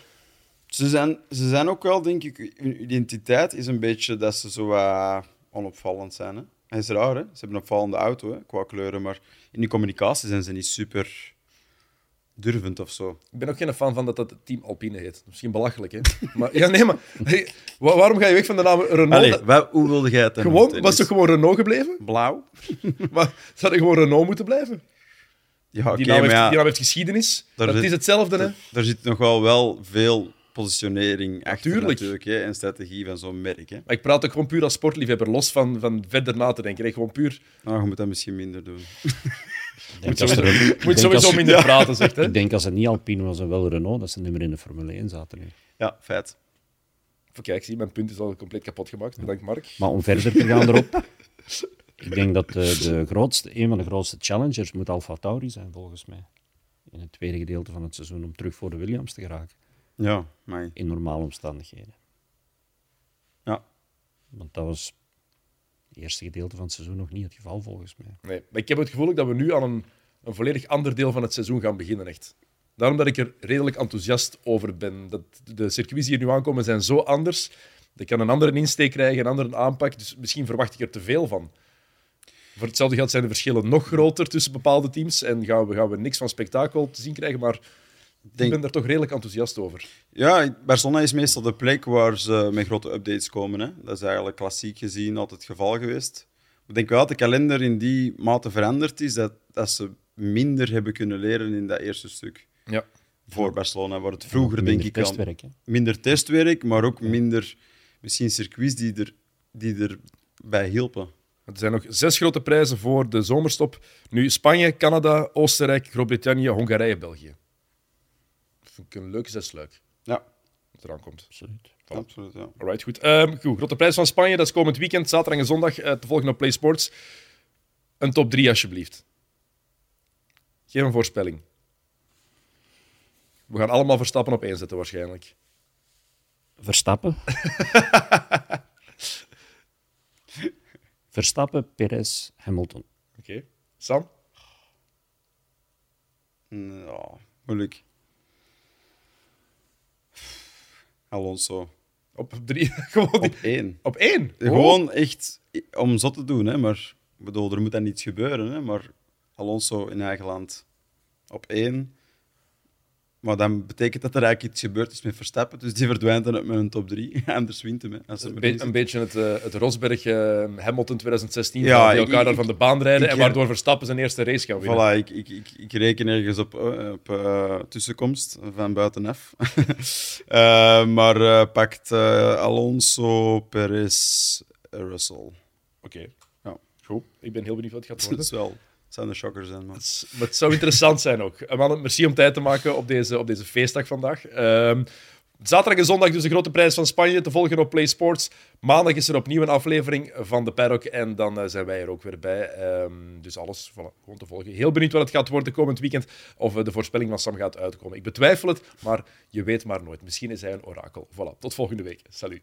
ze zijn, ze zijn ook wel, denk ik, hun identiteit is een beetje dat ze zo uh, onopvallend zijn. Hè? Dat is raar, hè? Ze hebben een opvallende auto hè, qua kleuren, maar in die communicatie zijn ze niet super durvend of zo. Ik ben ook geen fan van dat dat team Alpine heet. Misschien belachelijk, hè? [laughs] maar, ja, nee, maar hey, waarom ga je weg van de naam Renault? Allee, wat, hoe wilde jij het dan Gewoon, was toch gewoon Renault gebleven? Blauw. [laughs] maar zou er gewoon Renault moeten blijven? Ja, okay, die, naam heeft, ja, die naam heeft geschiedenis. Dat zit, is hetzelfde, hè? Daar zit nog wel, wel veel positionering achter Natuurlijk. natuurlijk, hè, en strategie van zo'n merk. Hè. Maar ik praat ook gewoon puur als sportliefhebber, los van, van verder na te denken. Hè. Gewoon puur... Nou, je moet dat misschien minder doen. [laughs] moet sowieso, er, moet sowieso als, minder ja. praten, zegt hè? Ik denk als het niet Alpine was en wel Renault, dat ze niet meer in de Formule 1 zaten nu. Ja, feit. Even kijk, zie, mijn punt is al compleet kapot gemaakt. Bedankt, Mark. Maar om verder te gaan erop... [laughs] ik denk dat de, de grootste, een van de grootste challengers moet Alfa Tauri zijn, volgens mij. In het tweede gedeelte van het seizoen, om terug voor de Williams te geraken. Ja, maar... In normale omstandigheden. Ja. Want dat was het eerste gedeelte van het seizoen nog niet het geval, volgens mij. Nee, maar ik heb het gevoel dat we nu aan een, een volledig ander deel van het seizoen gaan beginnen, echt. Daarom dat ik er redelijk enthousiast over ben. Dat de circuits die hier nu aankomen zijn zo anders. Ik kan een andere insteek krijgen, een andere aanpak. Dus misschien verwacht ik er te veel van. Voor hetzelfde geld zijn de verschillen nog groter tussen bepaalde teams. En gaan we, gaan we niks van spektakel te zien krijgen. Maar ik ben er toch redelijk enthousiast over. Ja, Barcelona is meestal de plek waar ze met grote updates komen. Hè. Dat is eigenlijk klassiek gezien altijd het geval geweest. Ik denk wel dat de kalender in die mate veranderd is, dat, dat ze minder hebben kunnen leren in dat eerste stuk. Ja. Voor Barcelona, waar het vroeger, denk ik, testwerk, al, minder testwerk, maar ook minder misschien circuits die, er, die erbij hielpen. Er zijn nog zes grote prijzen voor de zomerstop. Nu Spanje, Canada, Oostenrijk, Groot-Brittannië, Hongarije, België vind ik een leuke zesluik. Ja. Wat eraan komt. Absoluut. Voilà. Absoluut, ja. Alright, goed. Um, goed. Grote prijs van Spanje, dat is komend weekend, zaterdag en zondag, uh, te volgen op Play Sports. Een top 3 alsjeblieft. Geef een voorspelling. We gaan allemaal Verstappen op één zetten waarschijnlijk. Verstappen? [laughs] Verstappen, Perez, Hamilton. Oké. Okay. Sam? Nou, moeilijk. Alonso. Op drie? [laughs] Gewoon op één. Op één? Gewoon echt om zot te doen, hè. Maar bedoel, er moet dan niets gebeuren, hè. Maar Alonso in eigen land op één. Maar dan betekent dat er eigenlijk iets gebeurd is met Verstappen. Dus die verdwijnt dan uit mijn top 3. [laughs] Anders wint hem. hè, Als er Een, be- beetje het, eh, het Rosberg eh, Hamilton 2016, Ja, waar die elkaar ik- daar van de baan rijden ik- en waardoor Verstappen zijn eerste race kan winnen. Voilà, ik, ik, ik, ik reken ergens op, eh, op tussenkomst van buitenaf. [laughs] Maar pakt Alonso, Perez, Russell. Oké, Ja. goed. Ik ben heel benieuwd wat het gaat [laughs] worden. is wel, zou een shocker zijn. Het, zou interessant zijn ook. Eh, Mannen, merci om tijd te maken op deze, op deze feestdag vandaag. Ehm, zaterdag en zondag dus de grote prijs van Spanje te volgen op Play Sports. Maandag is er opnieuw een aflevering van de Paddock en dan eh, zijn wij er ook weer bij. Ehm, dus alles voilà, gewoon te volgen. Heel benieuwd wat het gaat worden komend weekend. Of eh, de voorspelling van Sam gaat uitkomen. Ik betwijfel het, maar je weet maar nooit. Misschien is hij een orakel. Voilà, tot volgende week. Salut.